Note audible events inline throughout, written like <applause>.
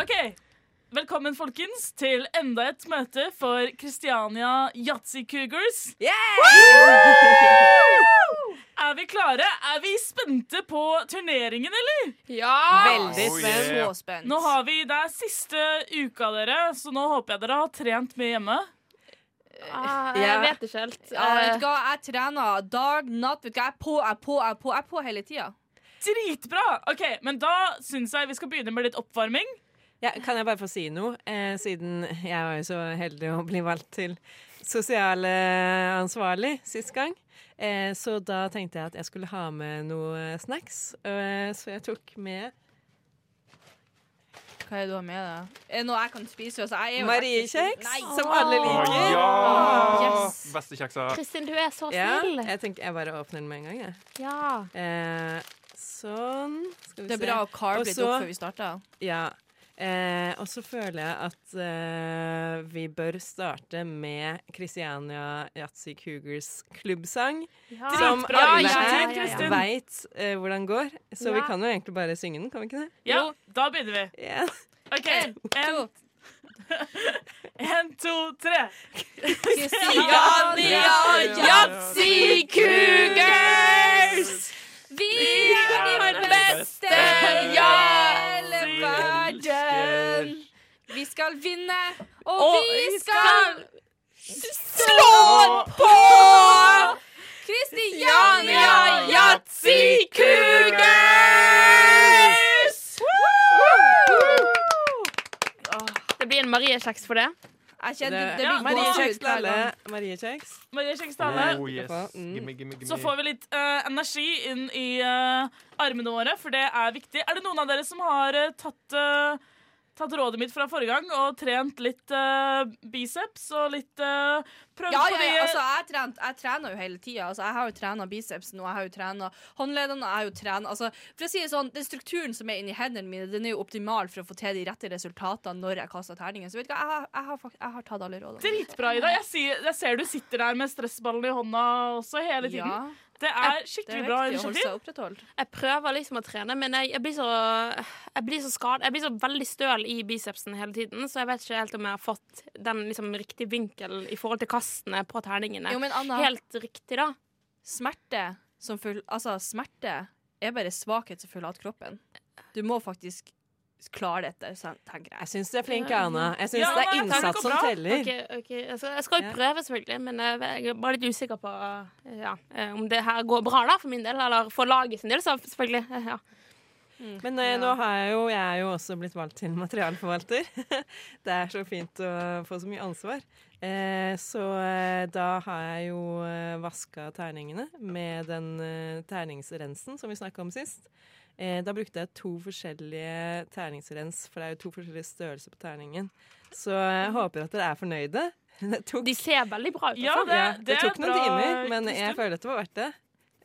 OK. Velkommen, folkens, til enda et møte for Christiania Yatzy Cougars. Er vi klare? Er vi spente på turneringen, eller? Ja! Veldig Oh, spent. yeah. Så spent. Nå har vi, Det er siste uka, dere, så nå håper jeg dere har trent mye hjemme. Ah, Ja. jeg vet ikke helt. Ja, vet Eh, du hva, jeg trener dag, natt. Vet du hva, jeg er på, jeg er på, jeg er på, jeg er på hele tida. Dritbra! Ok, Men da syns jeg vi skal begynne med litt oppvarming. Ja, kan jeg bare få si noe? Eh, siden jeg var jo så heldig å bli valgt til sosialansvarlig sist gang. Eh, så da tenkte jeg at jeg skulle ha med noe snacks. Eh, så jeg tok med Hva er det du har med deg? Er det noe jeg kan spise? Altså, Mariekjeks, som alle liker. Oh, ja! Yes. Beste kjeksa. Kristin, du er så snill. Ja, jeg tenker jeg bare åpner den med en gang, jeg. Ja. Eh, sånn. Skal vi Det er se. bra å carve litt opp før vi starter. Ja. Eh, og så føler jeg at eh, vi bør starte med Christiania Yatzy Cougars klubbsang. ja. Som Bra, alle ja, her ja. veit eh, hvordan går. Så vi kan jo egentlig bare synge den, kan vi ikke det? Ja, Da begynner vi. Yeah. OK. En, En, to. <laughs> en, to, tre. Christiania Yatzy Cougars! Vi er de beste i hele verden. Vi skal vinne, og, Og vi skal slå på Kristiania Yatzy Cougars! Det blir en mariekjeks for det. Jeg kjenner det, Ja, blir Marie Kjeks til hver alle. Marie Kjeks. Dale. Oh, yes. Mm. Gimme, gimme, gimme. Så får vi litt uh, energi inn i uh, armene våre, for det er viktig. Er det noen av dere som har uh, tatt, tatt rådet mitt fra forrige gang og trent litt uh, biceps og litt uh, Prøvd Ja, ja, ja, altså, jeg, trent, jeg trener jo hele tida. Altså, jeg har jo trena bicepsen og jeg har jo trena håndleddene. og Jeg har jo trena altså, for å si det sånn, Den strukturen som er inni hendene mine, Den er jo optimal for å få til de rette resultatene når jeg kaster terningen. Så vet du hva, jeg, har- jeg, har, jeg har tatt alle rådene. Dritbra, Ida. Jeg, jeg ser du sitter der med stressballen i hånda også hele tiden. Ja, Det er skikkelig bra initiativ. Jeg prøver liksom å trene, men jeg, jeg blir så Jeg blir så skadet. Jeg blir så veldig støl i bicepsen hele tiden, så jeg vet ikke helt om jeg har fått den liksom riktige vinkelen i forhold til kastene på terningene. Jo, men Anna, Helt riktig, da. smerte som full, altså, smerte er bare svakhet som forlater kroppen. Du må faktisk klare dette, så- tenker jeg. Jeg syns du er flink, Anna. Jeg syns Ja, det er innsats som teller. Okay, okay. Jeg, skal, jeg skal jo prøve, selvfølgelig, men jeg er bare litt usikker på eh, ja, eh, om det her går bra da, for min del. Eller for laget sin del, så selvfølgelig. eh, Ja. Men eh, nå har jeg jo Jeg er jo også blitt valgt til materialforvalter. <laughs> det er så fint å få så mye ansvar. Eh, så da har jeg jo vaska terningene med den terningsrensen som vi snakka om sist. Eh, da brukte jeg to forskjellige terningsrens, for det er jo to forskjellige størrelser på terningen. Så jeg håper at dere er fornøyde. <laughs> Det tok, De ser veldig bra ut. Ja, altså. det, ja, det det er tok noen bra, timer, men jeg, jeg føler at det var verdt det.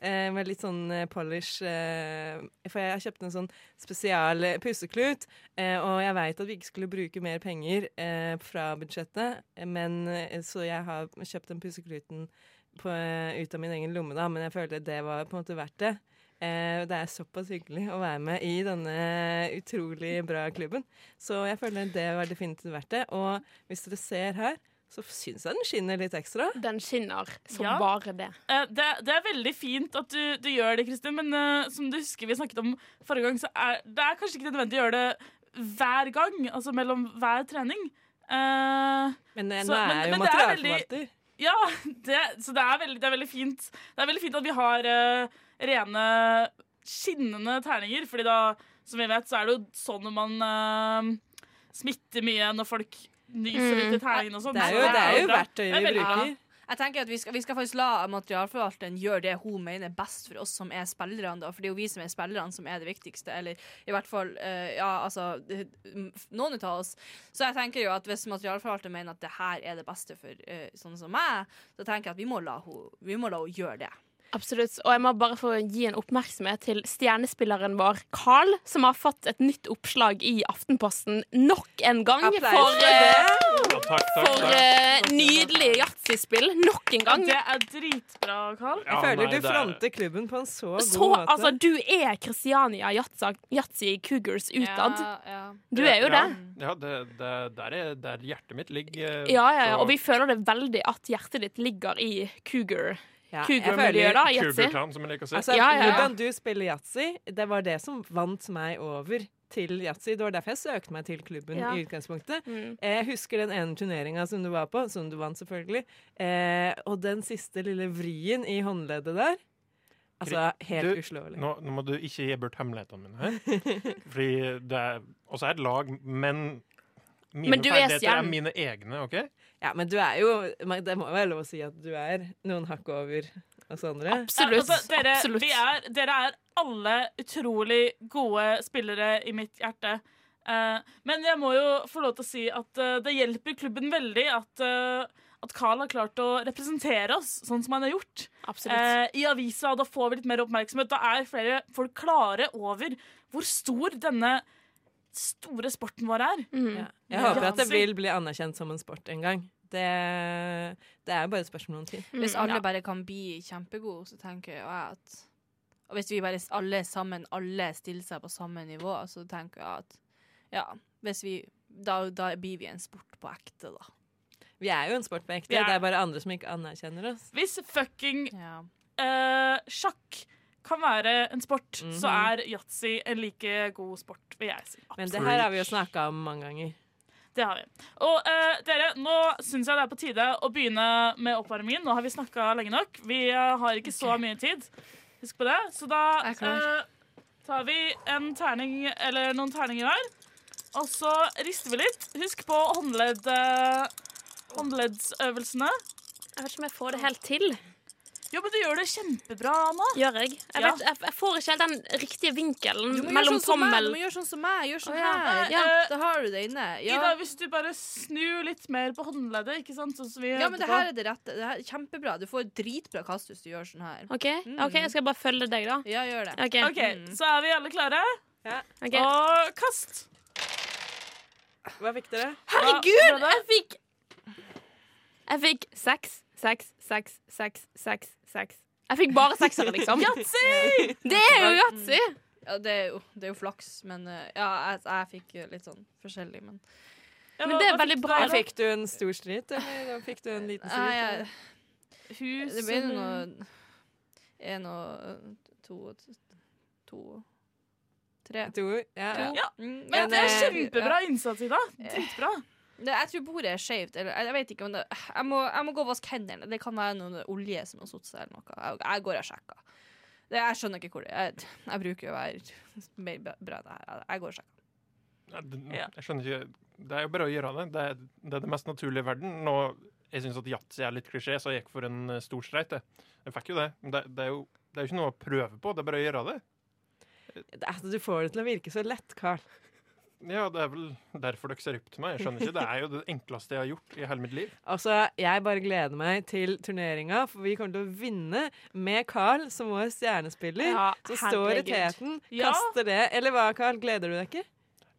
Eh, med litt sånn eh, polish eh, For jeg kjøpte en sånn spesial eh, pusseklut, eh, og jeg veit at vi ikke skulle bruke mer penger eh, fra budsjettet, men så jeg har kjøpt den pussekluten på, ut av min egen lomme, da, men jeg følte det var på en måte verdt det. Eh, det er såpass hyggelig å være med i denne utrolig bra klubben. Så jeg føler det var definitivt verdt det. Og hvis dere ser her, så syns jeg den skinner litt ekstra. Den skinner som Ja. bare det. Eh, det, det er veldig fint at du, du gjør det, Kristin, men uh, som du husker vi snakket om forrige gang, så er det er kanskje ikke nødvendig å gjøre det hver gang, altså mellom hver trening. Uh, Men Så- nå er jeg jo er materialforvalter. ja, <laughs> det, så det er, veldig, det er veldig fint. Det er veldig fint at vi har eh, rene, skinnende terninger, fordi da, som vi vet, så er det jo sånn man uh, smitter mye når folk nyser litt i terningene og sånn. Det er så jo, det er jo verktøyet Det er vi bruker. Ja. Jeg tenker at vi skal, vi skal faktisk la materialforvalteren gjøre det hun mener er best for oss som er spillerne. da, For det er jo vi som er spillerne som er det viktigste. Eller i hvert fall uh, ja, altså noen av oss. Så jeg tenker jo at hvis materialforvalteren mener at det her er det beste for uh, sånne som meg, så tenker jeg at vi må la hun, vi må la hun gjøre det. Absolutt. Og jeg må bare få gi en oppmerksomhet til stjernespilleren vår Carl, som har fått et nytt oppslag i Aftenposten nok en gang. Applaus For, uh, det! Ja, takk, takk, for eh, nydelig yatzyspill. Nok en Ja, gang. det er dritbra, Carl. Ja, Jeg føler nei, du er- fronter klubben på en så god Så, måte. altså, du er Christiania Yatzy Cougars utad. Ja, ja. Du er jo Ja. det. Ja, det, det, der er der hjertet mitt ligger. Ja, ja, ja. Og vi føler det veldig at hjertet ditt ligger i cougar. Ja, jeg da. Yatzy. Som jeg liker å si. Altså, Ja, ja, ja. Hvordan du spiller yatzy, det var det som vant meg over til yatzy. Det var derfor jeg søkte meg til klubben Ja. i utgangspunktet. Mm. Jeg husker den ene turneringa som du var på, som du vant, selvfølgelig. Eh, og den siste lille vrien i håndleddet der. Altså, helt Du, uslåelig. Nå, nå må du ikke gi bort hemmelighetene mine her. <laughs> Fordi det er Og så er et lag, men mine er ferdigheter er mine egne, OK? Ja, men du er jo Det må være lov å si at du er noen hakk over oss andre. Absolutt. Altså, dere, Absolutt. Vi er, dere er alle utrolig gode spillere i mitt hjerte. Uh, men jeg må jo få lov til å si at uh, det hjelper klubben veldig at, uh, at Carl har klart å representere oss sånn som han har gjort. Eh, I avisa, da får vi litt mer oppmerksomhet. Da er flere folk klare over hvor stor denne store sporten vår er. Mm. Ja. Jeg håper at det vil bli anerkjent som en sport en gang. Det, det er bare et spørsmål om tid. Hvis Mm, alle ja. bare kan bli kjempegode, så tenker jeg at Og hvis vi bare alle sammen alle stiller seg på samme nivå, så tenker jeg at ja, hvis vi da, da blir vi en sport på ekte, da. Vi er jo en sport på ekte. Det er bare andre som ikke anerkjenner oss. Hvis fucking Ja. uh, sjakk kan være en sport, så Mhm. er yatzy en like god sport, vil jeg si. Men det her har vi jo snakka om mange ganger. Det har vi. Og uh, dere, nå syns jeg det er på tide å begynne med oppvarmingen. Nå har vi snakka lenge nok. Vi eh, har ikke så mye tid. Husk på det. Så da eh, tar vi en terning, eller noen terninger her. Og så rister vi litt. Husk på håndledd, håndleddsøvelsene. Jeg vet ikke om jeg får det helt til. Jo, men du gjør det kjempebra, Anna. Gjør jeg? Jeg, Ja. vet, jeg, jeg får ikke helt den riktige vinkelen mellom sånn tommel du må gjøre sånn som meg. Gjør sånn ja. her. Ja. Ja, da har du det inne. Ja. Ida, hvis du bare snur litt mer på håndleddet, ikke sant? Sånn som vi ja, men det her er det rette. Det er kjempebra. Du får dritbra kast hvis du gjør sånn her. OK, Mm. okay jeg skal bare følge deg, da. Ja, gjør det. OK. OK, så er vi alle klare? ok. Og kast. Hva fikk dere? Herregud! Jeg fikk Jeg fikk seks, seks, seks, seks, seks, seks. Jeg fikk bare seksere, liksom. <laughs> Yatzy! Det er jo yatzy! Ja, det er jo, det er jo flaks, men eh, ja, jeg, jeg fikk litt sånn forskjellig, men Ja, Men det er veldig bra, fikk du en stor stryt, eller fikk du en liten Nei, Ja. Hus det blir eller- noe En og to To Tre. To, ja. To. Ja, Mm, Men det er eh, kjempebra innsats, Ida. Dritbra. Jeg tror bordet er skjevt. Jeg, jeg vet ikke om det Jeg må, jeg må gå og vaske hendene. Det kan være noe olje som har satt seg, eller noe. Jeg, jeg går og sjekker. Det, jeg skjønner ikke hvor det er. Jeg, jeg bruker å være mer bra enn det her. Jeg går og sjekker. Ja, det- Jeg skjønner ikke Det er jo bare å gjøre det. Det er det, er det mest naturlige i verden. Nå, jeg syns at yatzy er litt klisjé, så jeg gikk for en eh, stor streit. Jeg. jeg fikk jo det. Men det, det, er jo, det er jo ikke noe å prøve på, det er bare å gjøre det. Det, altså, du får det til å virke så lett, Carl. Ja, det er vel derfor dere ser opp til meg. Jeg skjønner ikke. Det er jo det enkleste jeg har gjort i hele mitt liv. Altså, Jeg bare gleder meg til turneringa, for vi kommer til å vinne med Carl som vår stjernespiller. Ja, som står i teten, Ja. kaster det. Eller hva, Carl? Gleder du deg ikke?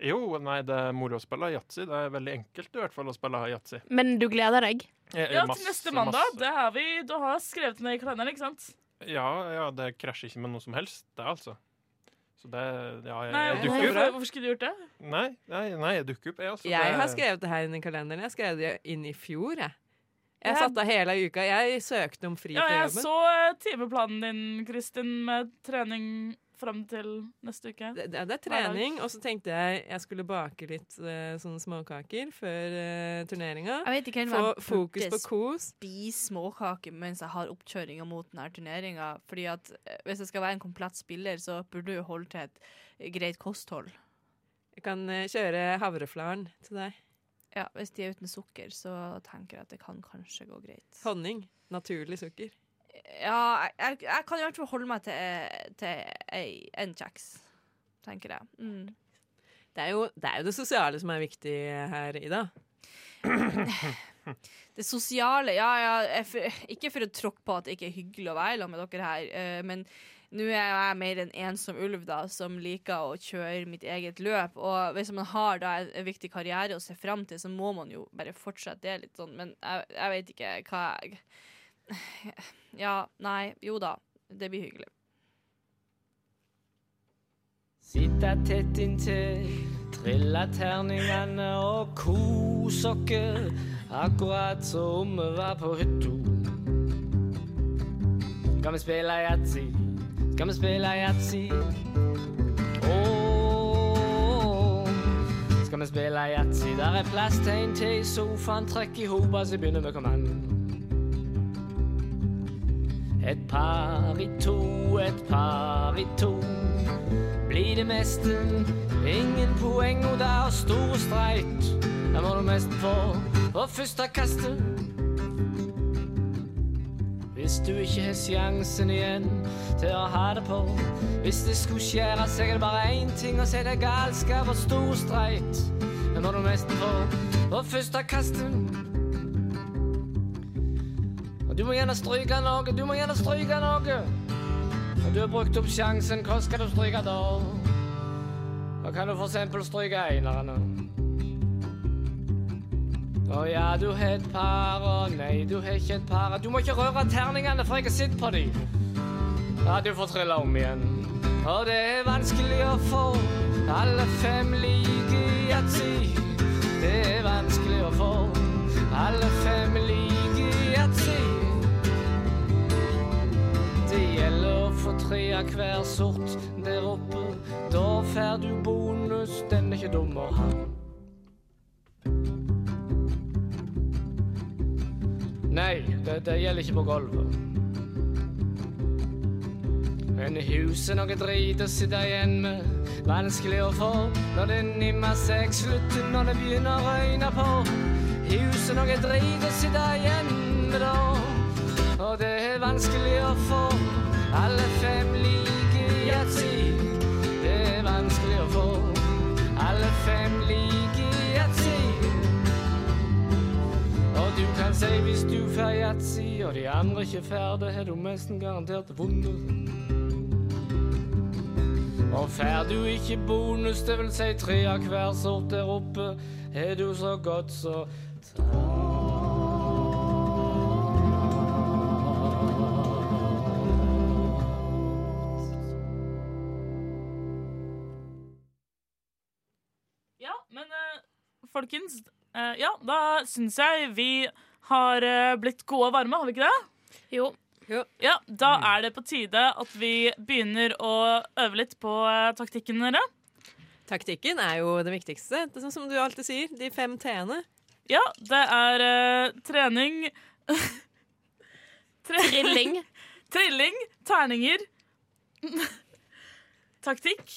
Jo, nei, det er moro å spille yatzy. Det er veldig enkelt i hvert fall å spille yatzy. Men du gleder deg? Ja, masse, til neste mandag. masse. Det har vi, du har skrevet ned i kalenderen, ikke sant? Ja, ja, det krasjer ikke med noe som helst, det, altså. Så det Ja, jeg, Nei, jeg dukker hvorfor, opp. hvorfor skulle du gjort det? Nei, nei, nei, jeg dukker opp, jeg, altså. Jeg Det- har skrevet det her inn i kalenderen. Jeg skrev det inn i fjor, jeg. Jeg Ja. satte av hele uka. Jeg søkte om fri Ja, fra jeg så eh, timeplanen din, Kristin, med trening fram til neste uke. Det, det, det er trening, og så tenkte jeg jeg skulle bake litt uh, sånne småkaker før uh, turneringa. Få fokus på kos. spise småkaker mens jeg har oppkjøringa mot denne turneringa. Fordi at eh, hvis jeg skal være en komplett spiller, så burde du holde til et greit kosthold. Jeg kan uh, kjøre havreflaren til deg. Ja, Hvis de er uten sukker, så tenker jeg at det kan kanskje gå greit. Honning. Naturlig sukker. Ja, jeg, jeg, kan i hvert fall holde meg til, eh, til en kjeks, tenker jeg. Mm. Det er, jo, det er jo det sosiale som er viktig her, Ida. Det sosiale, ja, ja for, Ikke for å tråkke på at det ikke er hyggelig å være sammen med dere her, eh, men nå er jeg mer en ensom ulv da, som liker å kjøre mitt eget løp. Og hvis man har da en, en viktig karriere å se fram til, så må man jo bare fortsette det litt sånn. Men jeg, jeg vet ikke hva jeg <laughs> Ja, nei, jo da. Det blir hyggelig. Sitt deg tett inntil trilla terningene og kos dere, akkurat som vi var på hytta. Skal vi spille yatzy? Skal vi spille yatzy? Skal vi spille yatzy? Der er plass til en til sofaen. Trekk i hopa, så begynner vi. Kom an. Et par i to, et par i to. Blir det meste, ingen poeng, og det er stor streit. Da må du mest på første kastet. Hvis du ikke har sjansen igjen til å ha det på. Hvis det skulle skjære seg, er det bare én ting å si det er galskap og stor streit. Da må du mest på første kastet. Du må gjerne stryke noe, du må gjerne stryke noe. Og du har brukt opp sjansen, hva skal du stryke da? Da kan du for eksempel stryke einerne. Å ja, du har et par, og nei, du har ikke et par. Du må ikke røre terningene, for jeg har sett på dem. Ja, du får trille om igjen. Og det er vanskelig å få alle fem like yatzy. Det få hver sort der oppe. Da får du bonus, den er ikke dum å ha. Nei, det, gjelder ikke på gulvet. Men huset noe drit å sitte igjen med. Vanskelig å få når det nimmer seg slutten når det begynner å røyne på. Huset noe drit å sitte igjen med da. Og det er vanskelig å få alle fem liker yatzy. Det er vanskelig å få alle fem liker yatzy. Og du kan si hvis du får yatzy, og de andre ikke får det, har du nesten garantert vunnet. Og får du ikke bonus, det vil si tre av hver sort der oppe, har du så godt så folkens eh, Ja, da syns jeg vi har eh, blitt gode og varme, har vi ikke det? Jo. Ja, Da er det på tide at vi begynner å øve litt på eh, taktikken dere. Taktikken er jo det viktigste, det er sånn som du alltid sier. De fem t-ene. Ja, det er uh, trening <laughs> Tre- Trilling. <laughs> Trilling, terninger, <laughs> taktikk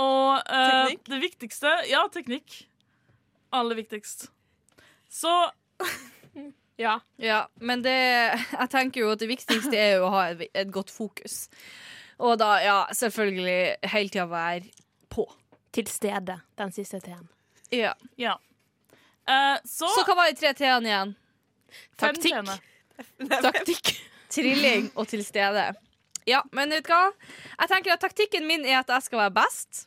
og uh, Teknikk. det viktigste Ja, teknikk. Aller viktigst. Så <laughs> Ja. Ja, men det Jeg tenker jo at det viktigste er jo å ha et, et godt fokus. Og da, ja, selvfølgelig hele tida være på. Til stede, den siste T-en. Ja. ja. Uh, så, Så hva var de tre t-ene igjen? taktikk. Taktikk. Trilling og til stede. Ja, men vet du hva? Jeg tenker at Taktikken min er at jeg skal være best.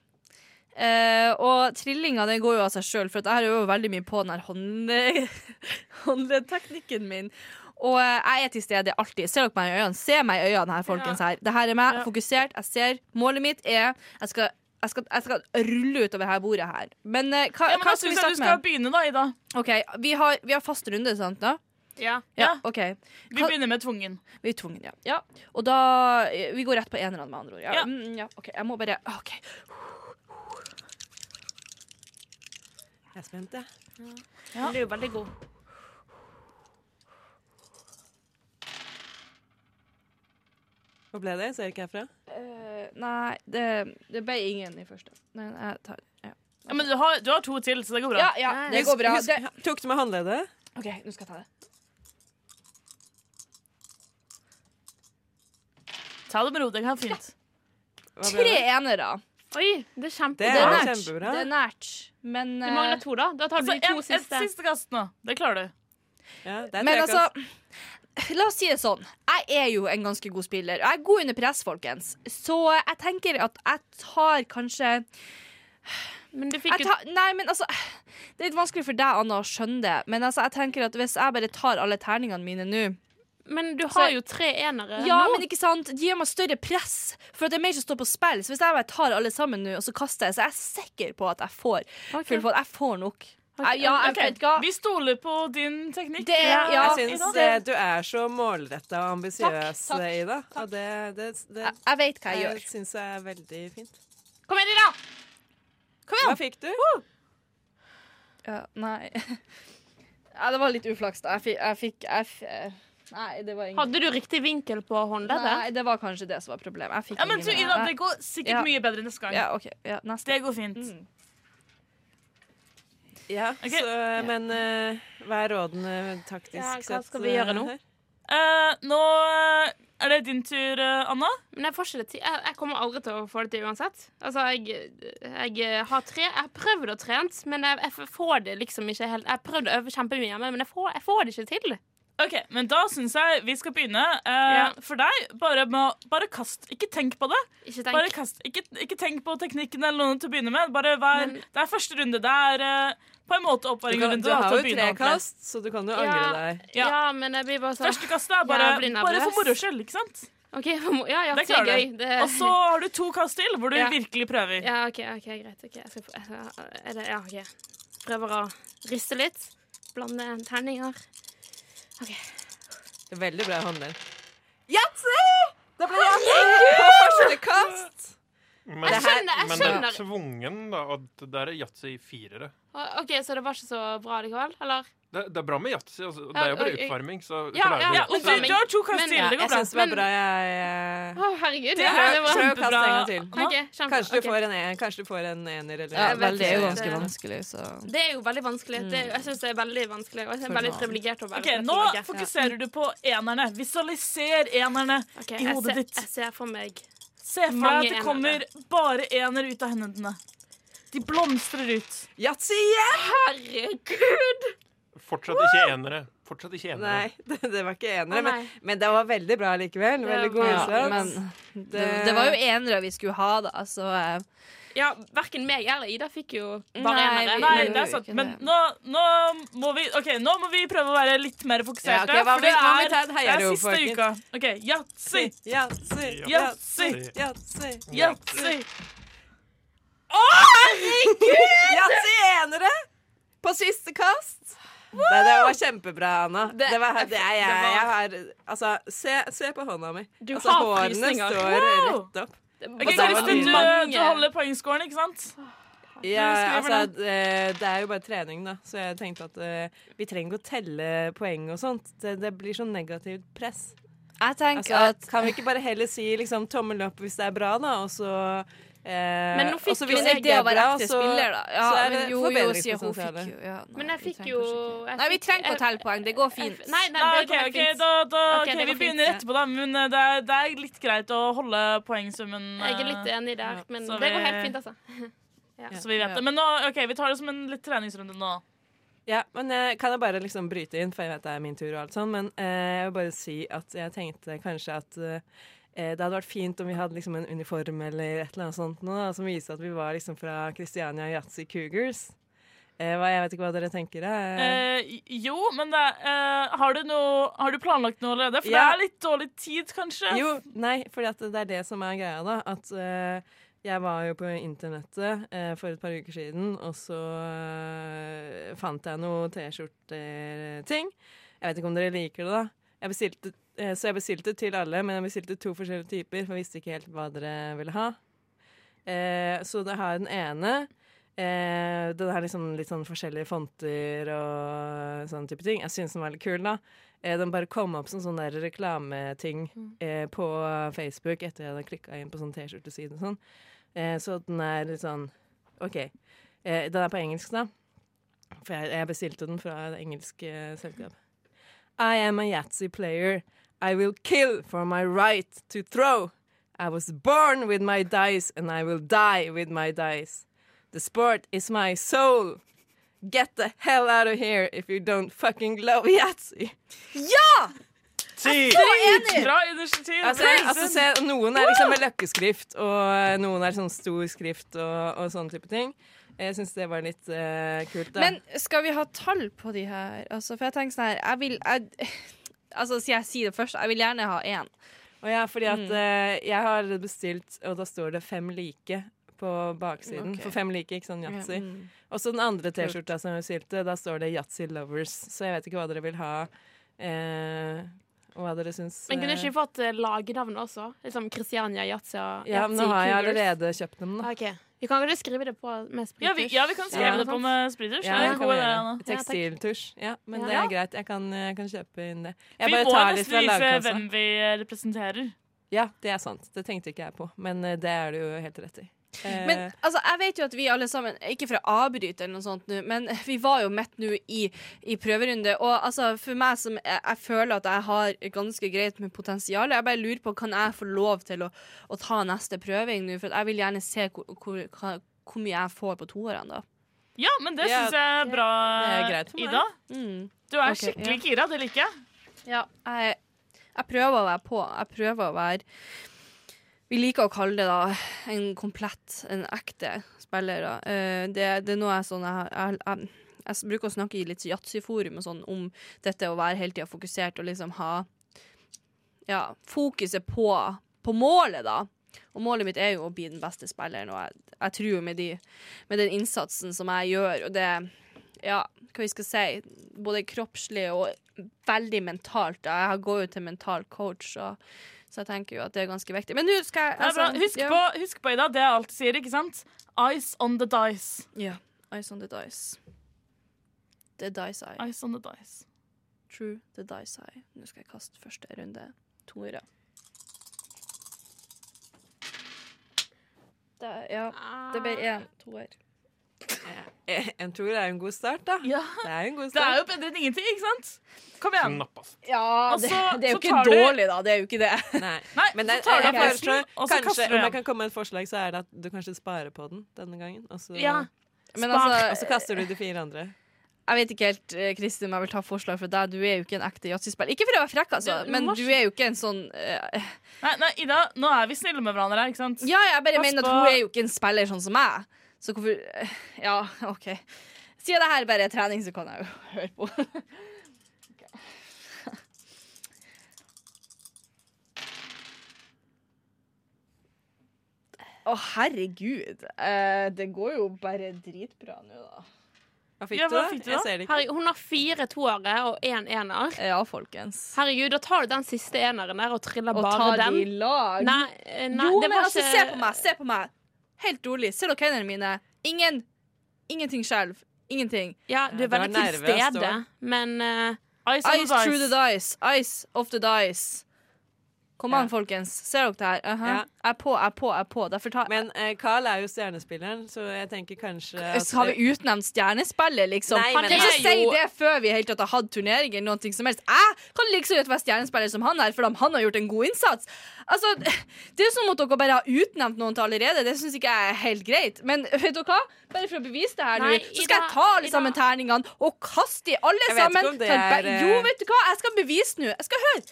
Eh, og trillinga den går jo av seg sjøl, for jeg øver veldig mye på den her håndle- <laughs> min. Og jeg er til stede alltid. Ser dere meg i øynene? Se meg i øynene her, folkens. her Det her er meg, fokusert. Jeg ser. Målet mitt er Jeg skal, jeg skal, jeg skal rulle utover her bordet her. Men eh, hva, Ja, men hva skal vi starte med? du skal begynne, da, Ida. OK, vi har, vi har fast runde, sant? da? Ja. Ja, Ja. OK. Vi begynner med tvungen. Vi er tvungen, ja. ja. Og da Vi går rett på enerne, med andre ord. Ja. Ja. Mm, ja. OK, jeg må bare OK. Jeg er spent, jeg. Du er jo veldig god. Hva ble det? Ser ikke jeg fra? Uh, nei, det, det ble ingen i første. Men jeg tar ja. Ja, men du har, du har to til, så det går bra. ja, ja, det går bra. Husk, husk, tok du med håndleddet? OK, nå skal jeg ta det. Ta det med ro. Det går fint. Tre enere. Oi, det er kjempe... Det Det er nært. kjempebra. Det er nært. Men, Du eh, mangler to, da. Da tar du Altså, de to en, et siste. siste kast nå. Det klarer du. Ja, det men altså La oss si det sånn. Jeg er jo en ganske god spiller. Jeg er god under press, folkens. Så jeg tenker at jeg tar kanskje Men du fikk jeg tar, Nei, men altså Det er litt vanskelig for deg, Anna, å skjønne det. Men altså, jeg tenker at hvis jeg bare tar alle terningene mine nå Men du har jo tre enere Ja, nå. men ikke sant? De gir meg større press, for at det er mer som står på spill. Så hvis jeg bare tar alle sammen nå, og så kaster jeg, så er jeg sikker på at jeg får okay. full fot. Jeg får nok. Okay. Ja, jeg Ok, vet ikke. Vi stoler på din teknikk. Det Ja, ja, jeg syns du er så målretta og ambisiøs, Ida. Og det, det, det, jeg, jeg vet hva jeg jeg gjør. syns jeg er veldig fint. Kom igjen, Ida! Hva fikk du? Ja, nei <laughs> ja, Det var litt uflaks, da. Jeg fikk, jeg fikk Nei, det var ingen Hadde du riktig vinkel på håndleddet? Nei, det var kanskje det som var problemet. Jeg fikk Ja, men ingen- Ida, det går sikkert Ja. mye bedre neste gang. Ja, okay. Ja, neste. Det går fint. Mm. Ja, okay. så, men uh, hva er rådene taktisk Ja, hva sett, skal vi gjøre eh, nå? Uh, Eh, nå er det din tur, eh, Anna. Men jeg, får ikke det til. Jeg, jeg kommer aldri til å få det til uansett. Altså, jeg, jeg har tre Jeg har prøvd å trent, men jeg, jeg får det liksom ikke helt Jeg har prøvd å øve kjempemye hjemme, men jeg får, jeg får det ikke til. Ok, men Da syns jeg vi skal begynne. Uh, Ja. For deg, bare, må, bare kast. Ikke tenk på det. Ikke Bare tenk. kast. Ikke, ikke tenk på teknikken eller noe til å begynne med. Bare vær, Men- det er første runde. Det er uh, på en måte Du, oppvarmingrunde. du har jo tre kast, så du kan jo angre Ja. deg. Ja. Ja, men jeg blir bare så Første kastet er bare, bare for moro skyld, ikke sant? OK, ja, ja, Det er klarer gøy. Det, Og så har du to kast til hvor du Ja. virkelig prøver. Ja, OK, ok, greit. Okay. jeg skal, prøve. er det, ja, okay. Prøver å riste litt. Blande terninger. Veldig bra håndledd. Yatzy! Det ble yatzy på første kast! Men, Jeg skjønner, jeg men det er tvungen, da. Og det der er yatzy i firere. OK, så det var ikke så bra likevel? Eller? Det, det er bra med yatzy. Altså. Det er jo bare oppvarming, så Ja, ja, det. Ja, men du, har to kast Men- til. Det går Jeg synes syns det var bra. Jeg, jeg Å, herregud. Det det var kjempebra. Kjempe- Kanskje du okay. får en, en, kanskje du får en ener eller Ja, vel, det er jo ganske vanskelig, så Det er jo veldig vanskelig. Det, jeg syns det er veldig vanskelig. Og jeg er veldig privilegert å være Ok, Nå fokuserer du på enerne. Visualiser enerne okay, i hodet ditt. Jeg ser for meg Se for deg at det enere. kommer bare ener ut av hendene dine. De blomstrer ut. Yatzy igjen! Herregud! Fortsatt ikke enere. Fortsatt ikke enere. Nei, <laughs> det, det var ikke enere. Men, nei. men det var veldig bra likevel. Veldig god Ja, innsats. men det, det var jo enere vi skulle ha, da, så eh, Ja, Verken meg eller Ida fikk jo bare Nei, enere. vi- Nei, det er sant. Men nå, nå må vi Ok, nå må vi prøve å være litt mer fokuserte. Ja, ok, hva for vi- det hva om vi er, tar et det er siste folkens? uka. OK, yatzy, Yatzy, Yatzy. yatzy, yatzy. Yatzy enere på siste kast. Nei, det var kjempebra, Anna. Det, Det- var, det er jeg, det var- jeg har Altså, se, se på hånda mi. Du altså, har hårene frysninger. står Wow! rett opp. Okay, det Kristin, du, du holder poengscoren, ikke sant? Ja, altså, det, det er jo bare trening, da. Så jeg tenkte at uh, vi trenger ikke å telle poeng og sånt. Det, det blir sånn negativt press. jeg tenker Altså, at kan vi ikke bare heller si liksom tommel opp hvis det er bra, da, og så eh, Men nå fikk jo jeg det å være ekte spiller, da? Ja, så er men det jo, jo, sier hun fikk jo ja, nei, Men jeg fikk jo jeg Nei, vi trenger ikke å jeg- poeng. Det går fint. Nei, nei, Nei, det ok, går ok, da, da, okay, okay, Vi fint. begynner etterpå, da. Men eh, det er, det er litt greit å holde poengsummen Jeg er eh, litt enig der, men Så det går helt fint, altså. <laughs> Så vi vet det. Men nå, ok, vi tar det som en litt treningsrunde nå. Ja, men eh, kan jeg bare liksom bryte inn, for jeg vet det er min tur og alt sånn, men eh, jeg vil bare si at jeg tenkte kanskje at eh, det hadde vært fint om vi hadde liksom en uniform eller et eller annet sånt nå, da, som viser at vi var liksom fra Christiania Yatzy Cougars. Eh, jeg vet ikke hva dere tenker. Eh. Eh, jo, men det, eh, har, du noe, har du planlagt noe allerede? For Ja. det er litt dårlig tid, kanskje. Jo, nei, for det er det som er greia, da. At eh, jeg var jo på internettet eh, for et par uker siden, og så eh, fant jeg noe T-skjorter-ting. Jeg vet ikke om dere liker det, da. Jeg bestilte, eh, så jeg bestilte til alle, men jeg bestilte to forskjellige typer, for jeg visste ikke helt hva dere ville ha. Eh, så det har den ene. Eh, den har liksom litt sånn forskjellige fonter og sånne type ting. Jeg syns den var litt kul, da. Eh, den bare kom opp som sånn der reklameting eh, på Facebook etter jeg hadde klikka inn på sånn T-skjorteside og sånn. Eh, så den er litt sånn OK. Eh, den er på engelsk, da. For jeg, jeg bestilte den fra et engelsk eh, selskap. I am a Yatzy player. I will kill for my right to throw. I was born with my dice, and I will die with my dice. The sport is my soul. Get the hell out of here if you don't fucking love Yatzy. Ti! Bra initiativ. Altså, Kristin. altså, se, noen er liksom med løkkeskrift, og eh, noen er sånn stor skrift og, og sånne type ting. Jeg syns det var litt uh, kult. da. Men skal vi ha tall på de her? Altså, for jeg tenker sånn her Jeg vil jeg, Altså, Skal jeg si det først? Jeg vil gjerne ha én. Og ja, fordi at Mm. eh, jeg har bestilt, og da står det fem like på baksiden. Okay. For fem like, ikke sånn yatzy. Mm. Og så den andre T-skjorta som jeg bestilte, da står det Yatzy Lovers. Så jeg vet ikke hva dere vil ha. Eh, hva dere syns. Men kunne eh, ikke fått eh, lagnavn også? Liksom Christiania, Yatzy og Ja, men nå har jeg allerede kjøpt dem, da. Ok. Vi kan kanskje skrive det på med Ja, vi, sprittusj. ja, vi kan skrive Ja. det på med sprittusj. Ja. Tekstiltusj. Ja, men det er greit. Jeg kan, jeg kan kjøpe inn det. Jeg Vi må nesten vise lagkassa. hvem vi representerer. Ja, det er sant. Det tenkte ikke jeg på. Men eh, det er du jo helt rett i. Eh, Men altså, jeg vet jo at vi alle sammen Ikke for å avbryte, eller noe sånt nå, men <laughs> vi var jo midt nå i, i prøverunde. Og altså, for meg som jeg, jeg føler at jeg har ganske greit med potensial, jeg bare lurer på kan jeg få lov til å, å ta neste prøving nå. For at jeg vil gjerne se hvor, hvor, hva, hvor mye jeg får på toårene, da. Ja, men det Ja, syns jeg er bra, er greit for meg. Ida. Mm. Du er okay, skikkelig gira. Det liker jeg. Ja, jeg, jeg prøver å være på. Jeg prøver å være Vi liker å kalle det da en komplett, en ekte spiller. Eh, det, det er noe jeg sånn Jeg, jeg, jeg, jeg bruker å snakke i litt yatzyforum og sånn om dette å være hele tida fokusert og liksom ha Ja, fokuset på, på målet, da. Og målet mitt er jo å bli den beste spilleren, og jeg, jeg tror jo med, de, med den innsatsen som jeg gjør, og det Ja, hva vi skal si, både kroppslig og veldig mentalt. da. Jeg går jo til mental coach, så, så jeg tenker jo at det er ganske viktig. Men nå skal jeg altså, Husk, ja. på, husk på, Ida, det jeg alltid sier, ikke sant? Ice on the dice. Ja. Ice on the dice. The dice eye. Ice on the dice. True the dice eye. Nå skal jeg kaste første runde. Toere. Ja, det ble én toer. Eh, en toer er jo en god start, da. Ja. Det er god Det er jo bedre enn ingenting, ikke sant? Kom igjen. Knappast. Ja, det, <laughs> det er jo ikke dårlig, da. Det er jo ikke det. Nei. <laughs> Nei, Men så det, tar du jeg av foreslår pausen, og så kanskje, kaster du om jeg kan komme med et forslag, så er det at du kanskje sparer på den denne gangen. Og så, Ja. Men altså, og så kaster du de fire andre. Jeg vet ikke helt, eh, Kristin, om jeg vil ta forslag fra deg. Du er jo ikke en ekte yatzy-spiller. Ikke for å være frekk, altså, Du men du er jo ikke en sånn uh... Nei, nei, Ida, nå er vi snille med hverandre her, ikke sant? Ja, jeg bare Pass mener at på- hun er jo ikke en spiller sånn som meg. Så hvorfor <laughs> Ja, OK. Siden det her bare er trening, så kan jeg <laughs> jo høre på. Å, herregud. Eh, det går jo bare dritbra nå, da. Hva fikk Ja, hva fikk du da? ser det ikke. Herregud, hun har fire toere og én ener. Ja, folkens. Herregud, da tar du den siste eneren der og triller Og bare ta de i lag. Nei, eh, nei jo, det men var altså, ikke se på meg, se på meg. Helt rolig. Ser dere hendene mine? Ingen Ingenting skjelv. Ingenting. Ja, du er veldig til stede, men uh, Ice Ice the through the dice. dice. Ice off the dice. Kom Ja. an, folkens. Ser dere det her? Aha. Ja. Jeg er på, jeg er på, jeg er på. Tar Men eh, Carl er jo stjernespilleren, så jeg tenker kanskje at Har vi utnevnt stjernespiller, liksom? Nei, Han kan ikke si jo- det før vi helt tatt har hatt turnering eller noe som helst. Jeg kan like så godt være stjernespiller som han her, for han har gjort en god innsats. Altså, Det er som at dere bare har utnevnt noen til allerede. Det syns ikke jeg er helt greit. Men vet dere hva? Bare for å bevise det her nå, så skal jeg ta alle sammen terningene og kaste de alle sammen. om er, eh, Jo, vet du hva? Jeg skal bevise nå. Jeg skal høre.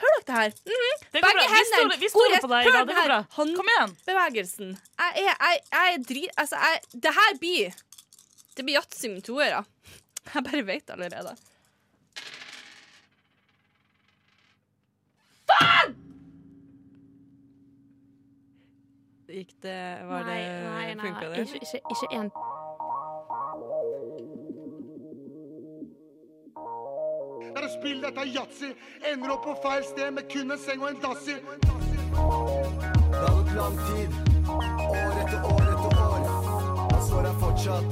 Hør dere det her? Mhm. Det går Begge bra. Vi hendene. stoler, vi stoler på deg, Ida. Det går bra. Kom igjen. bevegelsen. Jeg er, jeg, jeg drit... Altså, jeg, det her blir Det blir yatzy med toere. Jeg bare vet det allerede. Gikk det Var det Funka det? Ikke, ikke, ikke en er å spille dette yatzy. Ender opp på feil sted med kun en seng og en dass i. Det har gått lang tid. År etter år etter år. Jeg sår her fortsatt.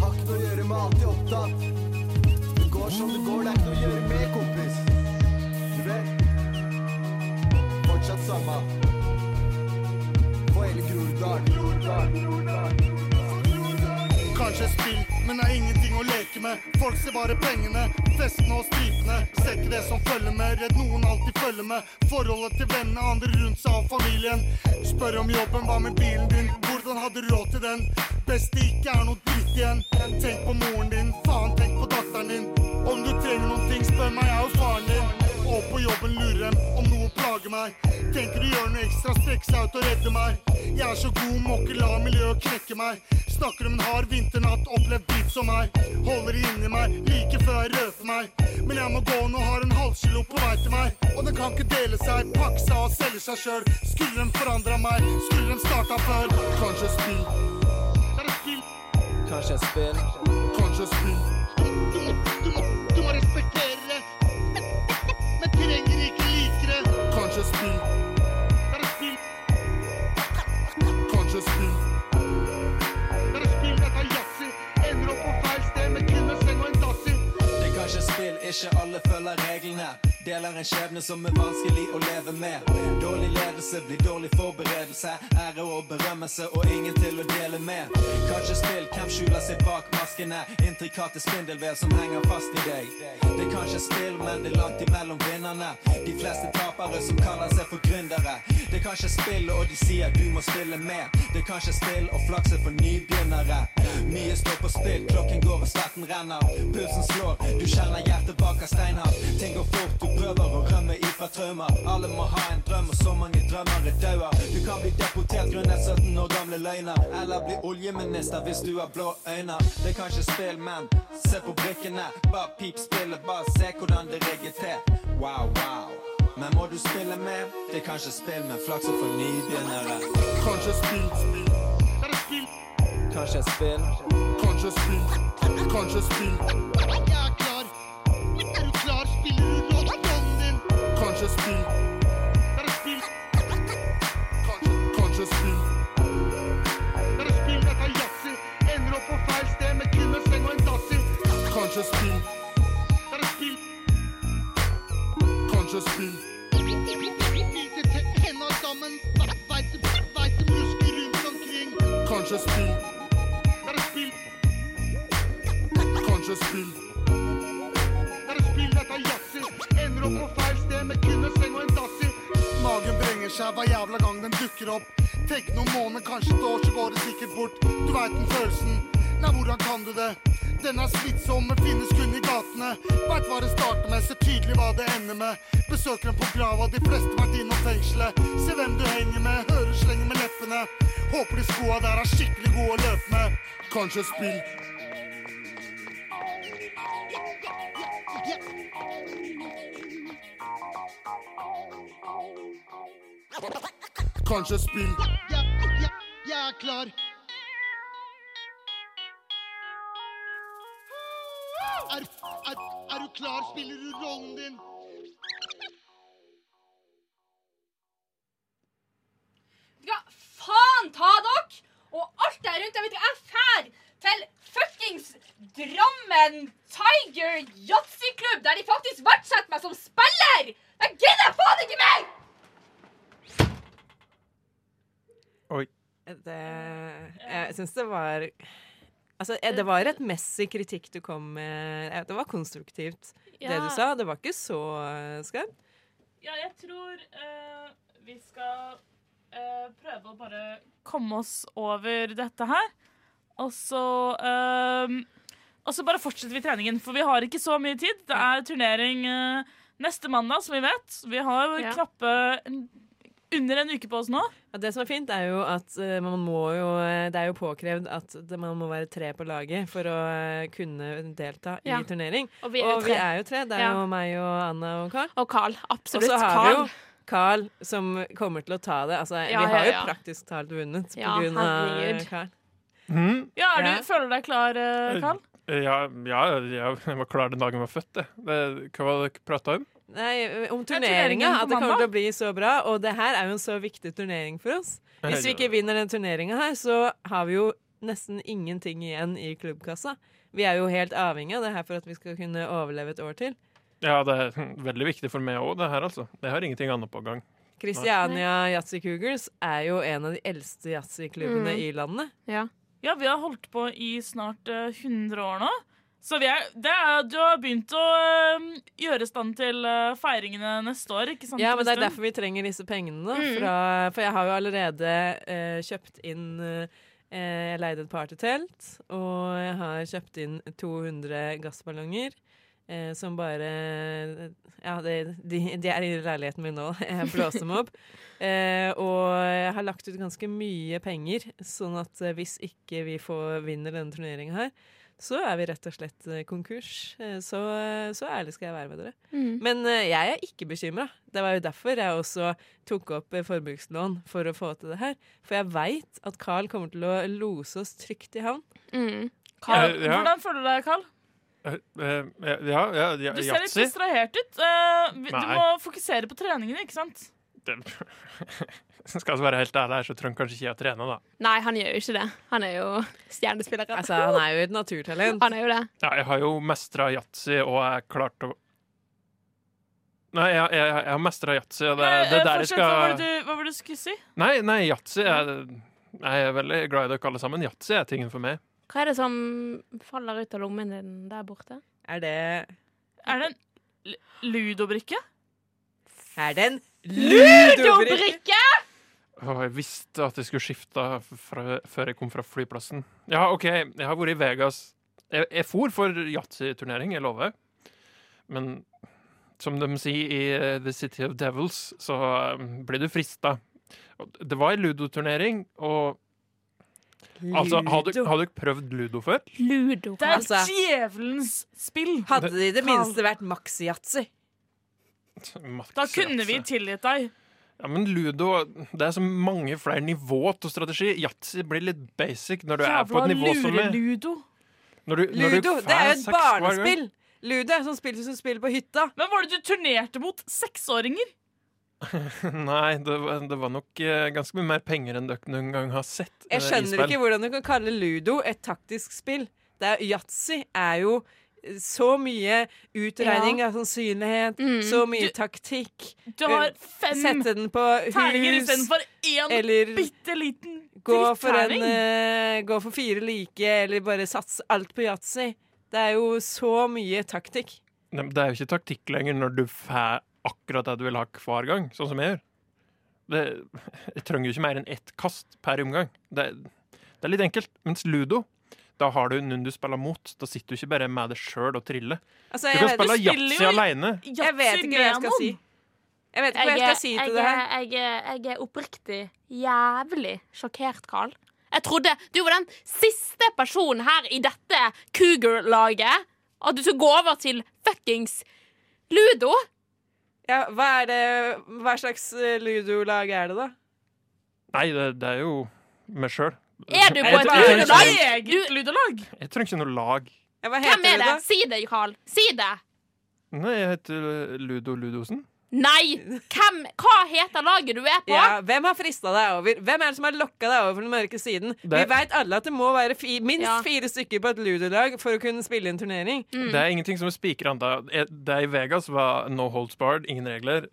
Har ikke noe å gjøre med alltid opptatt. Det går som det går, det er ikke noe å gjøre med, kompis. Du vet. Fortsatt samme. For hele Groruddalen. Kanskje spill, men er ingenting å leke med. Folk ser bare pengene, festene og stripene. Ser ikke det som følger med, redd noen alltid følger med. Forholdet til vennene, andre rundt seg og familien. Spør om jobben, hva med bilen din? Hvordan hadde du råd til den? Best det ikke er noe dritt igjen. Tenk på moren din, faen tenk på datteren din. Om du trenger noen ting, spør meg, jeg er jo faren din. Går på jobben, lurer dem om noe plager meg. Tenker å gjøre noe ekstra, strekke seg ut og redde meg. Jeg er så god, må ikke la miljøet knekke meg. Snakker om en hard vinternatt, opplevd dritt som meg. Holder det inni meg, like før jeg røper meg. Men jeg må gå nå, har en halvkilo på vei til meg. Og den kan ikke dele seg, pakke seg og selge seg sjøl. Skulle den forandra meg, skulle den starta før. Kanskje spill. Det er et spill. Kanskje et spill. Kanskje spill. Du må, du må, ikke alle følger reglene. Deler en skjebne som er vanskelig å leve med. Dårlig ledelse blir dårlig forberedelse. Ære og berømmelse og ingen til å dele med. Kanskje spill, hvem skjuler seg bak maskene? Intrikate spindelvev som henger fast i deg. Det er kanskje spill, men det er langt imellom vinnerne. De fleste tapere som kaller seg for gründere. Det er kanskje spill, og de sier du må spille med. Det er kanskje spill og flakse for nybegynnere. Mye står på spill, klokken går og svetten renner. Pulsen slår, du kjenner hjertet bak av steinhardt. Ting går fort, du prøver å rømme ifra traumer. Alle må ha en drøm, og så mange drømmer er daua. Du kan bli deportert grunnet 17 år gamle løgner. Eller bli oljeminister hvis du har blå øyne. Det er kanskje spill, men se på brikkene. Bare pip spillet, bare se hvordan det rigger til. Wow, wow. Men må du spille med? Det er kanskje spill, men flakse for nybegynnere. Kanskje spill. Er et spill. Kanskje spill. Kanskje spill. Kanskje spill. Kanskje spill. Kanskje spill. Hvite te- henda sammen. Veite, muskler rundt omkring. Kanskje spill. Kanskje spill. Det spill, dette er yatzy. Ender opp på feil sted med kun en seng og en dassi. Magen brenger seg hver jævla gang den dukker opp. Tenk noen måneder, kanskje et år, så går det sikkert bort. Du veit den følelsen. Nei, hvordan kan du det? Den er smittsom, men finnes kun i gatene. Veit hva det starter med, ser tydelig hva det ender med. Besøker den på grava, de fleste vært innom fengselet. Se hvem du henger med, hører slenger med leppene. Håper de skoa der er skikkelig gode å løpe med. Kanskje spill. Kanskje spill. Jeg, jeg, jeg er klar. Er, er, er du klar? Spiller du rollen din? Ja, faen ta dere! Og alt der rundt. Jeg vet ikke, jeg fær til fuckings Drammen Tiger Yatzy-klubb, der de faktisk verdsetter meg som spiller! Jeg gidder faen ikke mer! Det, jeg syns det var Altså, eh, det var rettmessig kritikk du kom med. Eh, Det var konstruktivt, det du sa. Det var ikke så eh, skarpt. Ja, jeg tror uh, vi skal uh, prøve å bare komme oss over dette her. Og så uh, Og så bare fortsetter vi treningen, for vi har ikke så mye tid. Det er turnering neste mandag, som vi vet. Vi har Ja. knappe under en uke på oss nå. Ja, det som er fint, er jo at eh, man må jo eh, Det er jo påkrevd at det, man må være tre på laget for å eh, kunne delta Ja. i turnering. Og vi er jo tre. er jo tre. Det er Ja. jo meg og Anna og Carl. Og Carl. Absolutt. Og så har Carl. vi jo Carl som kommer til å ta det. Altså, Ja, vi har ja, jo ja. praktisk talt vunnet på Ja, grunn av. Carl. Ja, er Ja. du, Føler du deg klar, Carl? Karl? Ja, ja, jeg var klar den dagen jeg var født. Det. Det, hva var det dere prata om? Nei, om turneringa. turneringen At det kommer til å bli så bra. Og det her er jo en så viktig turnering for oss. Hvis vi ikke vinner den turneringa her, så har vi jo nesten ingenting igjen i klubbkassa. Vi er jo helt avhengig av det her for at vi skal kunne overleve et år til. Ja, det er <laughs> veldig viktig for meg òg, det her, altså. Jeg har ingenting annet på gang. Christiania Yatzy Cougars er jo en av de eldste yatzy-klubbene Mm. i landet. Ja. Ja, vi har holdt på i snart eh, 100 år nå. Så vi er, det er, du har begynt å eh, gjøre stand til eh, feiringene neste år, ikke sant? Ja, men det er derfor vi trenger disse pengene. Mm. fra, for jeg har jo allerede eh, kjøpt inn eh, Jeg leide et partytelt, og jeg har kjøpt inn 200 gassballonger. eh, som bare Ja, de, de, de er i leiligheten min nå. <laughs> Jeg blåser dem opp. Eh, og jeg har lagt ut ganske mye penger, sånn at eh, hvis ikke vi får vinner denne turneringa her, så er vi rett og slett eh, konkurs. Eh, så, eh, så ærlig skal jeg være med dere. Mm. Men jeg er ikke bekymra. Det var jo derfor jeg også tok opp forbrukslån for å få til det her. For jeg veit at Carl kommer til å lose oss trygt i havn. Mm. Carl, Ja, ja. Hvordan føler du deg, Carl? Ja, ja, ja, Du ser litt distrahert ut. Du Nei. må fokusere på treningene, ikke sant? Det- <laughs> Skal jeg være helt ærlig her, så trenger kanskje ikke jeg å trene, da. Nei, han gjør jo ikke det. Han er jo stjernespiller. Altså, han er jo et naturtalent. Han er jo det. Ja, jeg har jo mestra yatzy, og jeg klarte å Nei, jeg, jeg, jeg har mestra yatzy, og det, det er der jeg fortsett, Hva var skal det du, hva var det du skulle si? Nei, nei, yatzy jeg, Jeg er veldig glad i dere alle sammen. Yatzy er tingen for meg. Hva er det som faller ut av lommen din der borte? Er det Er det en ludobrikke? Er det en Ludobrikke! Oh, jeg visste at jeg skulle skifte fra, før jeg kom fra flyplassen. Ja, OK, jeg har vært i Vegas. Jeg, jeg for for yatzyturnering, jeg lover. Men som de sier i eh, The City of Devils, så eh, blir du frista. Det var en ludoturnering, og Altså, har du- har dere prøvd ludo før? Ludo. Det er Altså- djevelens spill. Hadde det i det minste vært Da kunne vi tilgitt deg. Ja, men ludo Det er så mange flere nivå til strategi. Yatzy blir litt basic når du er på et nivå som er Ludo. når du, når Ludo, du det er jo et barnespill! Ludo er sånn spill som spiller på hytta. Men var det du turnerte mot seksåringer? <laughs> Nei, det var, det var nok eh, ganske mye mer penger enn dere noen gang har sett. Jeg eh, skjønner ikke hvordan du kan kalle ludo et taktisk spill. Det Yatzy er jo så mye utregning av sannsynlighet, Mm. så mye Du- taktikk. Du har fem Sette den på terninger istedenfor én eller bitte liten gå for, en, uh, eh, gå for fire like, eller bare satse alt på yatzy. Det er jo så mye taktikk. Nei, men Det er jo ikke taktikk lenger når du får akkurat det du vil ha hver gang, sånn som jeg gjør. Det, jeg trenger jo ikke mer enn ett kast per omgang. Det, det er litt enkelt. Mens ludo, da har du noen du spiller mot. Da sitter du ikke bare med deg sjøl og triller. Altså, Du kan vet, spille yatzy aleine. jeg vet ikke hva jeg skal si. Jeg vet ikke hva jeg skal si til det her. er- jeg, jeg er oppriktig jævlig sjokkert, Carl. Jeg trodde du var den siste personen her i dette Cougar-laget. At du skulle gå over til fuckings ludo. Ja, hva, er det, hva slags eh, ludolag er det, da? Nei, det, det er jo meg sjøl. Er du på et ikke- Eget. Jeg trenger ikke noe lag. Hvem er det? Si det, Carl. Si det. Nei, jeg heter Ludo Ludosen. Nei! Hvem, hva heter laget du er på? Ja, hvem har frista deg over? Hvem er det som har lokka deg over den mørke siden? Vi Det- veit alle at det må være fi, minst Ja. fire stykker på et ludolag for å kunne spille en turnering. Mm. Det er ingenting som er spikra ennå. Det i Vegas var no holds barred, ingen regler.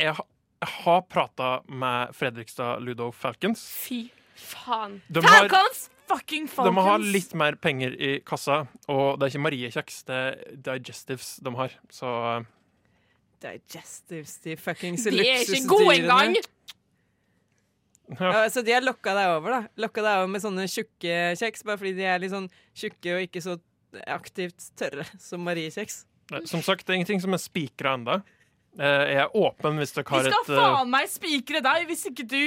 Jeg, jeg har prata med Fredrikstad Ludo Falcons. Fy faen. De har, Falcons! Fucking de har litt mer penger i kassa, og det er ikke Marie-kjeks, det er Digestives de har. Så Digestives, de fuckings De er ikke gode engang! ja. Ja, så de har lokka deg over, da. Lokka deg over med sånne tjukke kjeks, bare fordi de er litt sånn tjukke og ikke så aktivt tørre som Marie-kjeks. Som sagt, det er ingenting som er spikra ennå. Jeg er åpen hvis dere Vi har skal et skal faen meg spikre deg hvis ikke du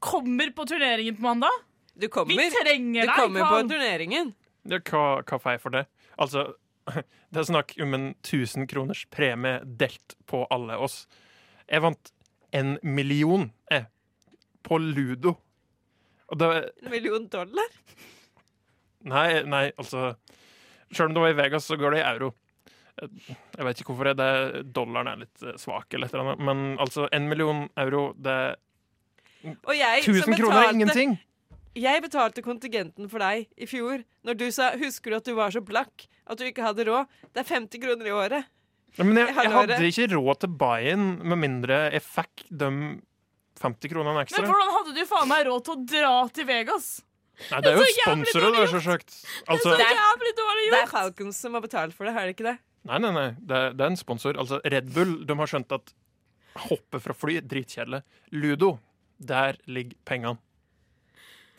kommer på turneringen på mandag. Du Vi trenger trenger du deg, kommer på turneringen. Ja, hva, hva får jeg for det? Altså, <laughs> det er snakk om en 1000 kroners premie delt på alle oss. Jeg vant en million, jeg, på ludo. Og det En million dollar? Nei, nei, altså Selv om det var i Vegas, så går det i euro. Jeg vet ikke hvorfor. Det er, dollaren er litt eh, svak, eller et eller annet. Men altså, en million euro, det Og jeg som 1000 kroner er ingenting. Jeg betalte kontingenten for deg i fjor, når du sa 'husker du at du var så blakk at du ikke hadde råd'? Det er 50 kroner i året. Ja, men jeg, Jeg jeg hadde ikke råd til buy-in med mindre jeg fikk de 50 kronene Men hvordan hadde du faen meg råd til å dra til Vegas? Nei, det er jo sponsorer, det, er så sjukt. Altså, Det er- er. Falcons som har betalt for det, har det ikke det? nei, nei, nei. Det, er- det er en sponsor. Altså, Red Bull de har skjønt at hoppe fra fly dritkjedelig. Ludo, der ligger pengene.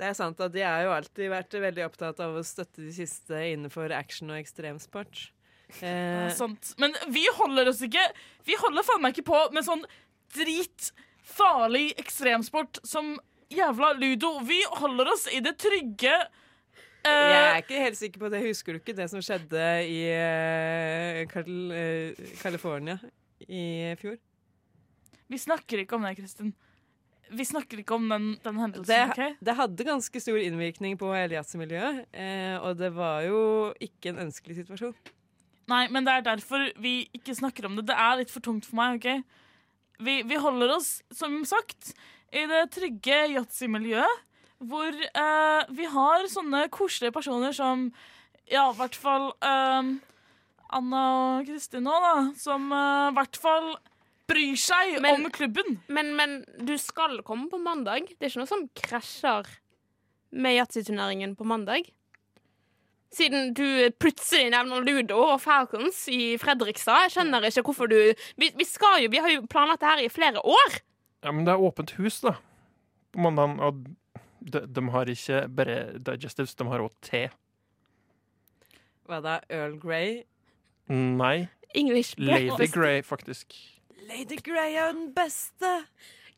Det er sant at De har jo alltid vært veldig opptatt av å støtte de siste innenfor action og ekstremsport. Eh, Sant. Men vi holder oss ikke Vi holder faen meg ikke på med sånn dritfarlig ekstremsport som jævla ludo. Vi holder oss i det trygge. jeg eh, er ikke helt sikker på det. Husker du ikke det som skjedde i eh, California i fjor? vi snakker ikke om det, Kristin. Vi snakker ikke om den, den hendelsen. Det, ok? det hadde ganske stor innvirkning på hele jazzmiljøet, eh, og det var jo ikke en ønskelig situasjon. Nei, men det er derfor vi ikke snakker om det. Det er litt for tungt for meg. ok? Vi, vi holder oss, som sagt, i det trygge yatzy-miljøet. Hvor eh, vi har sånne koselige personer som Ja, i hvert fall eh, Anna og Kristin nå, da. Som eh, i hvert fall bryr seg Men- om klubben. Men, men du skal komme på mandag. Det er ikke noe som krasjer med yatzyturneringen på mandag. Siden du plutselig nevner Ludo og Falcons i Fredrikstad. Jeg skjønner ikke hvorfor du Vi, vi skal jo, vi har jo planlagt det her i flere år. Ja, men det er åpent hus, da. På mandagen. Og de, de har ikke bare digestives, de har òg te. Hva da? Earl Grey? Nei. English Lady. Grey, faktisk. Lady Grey er den beste!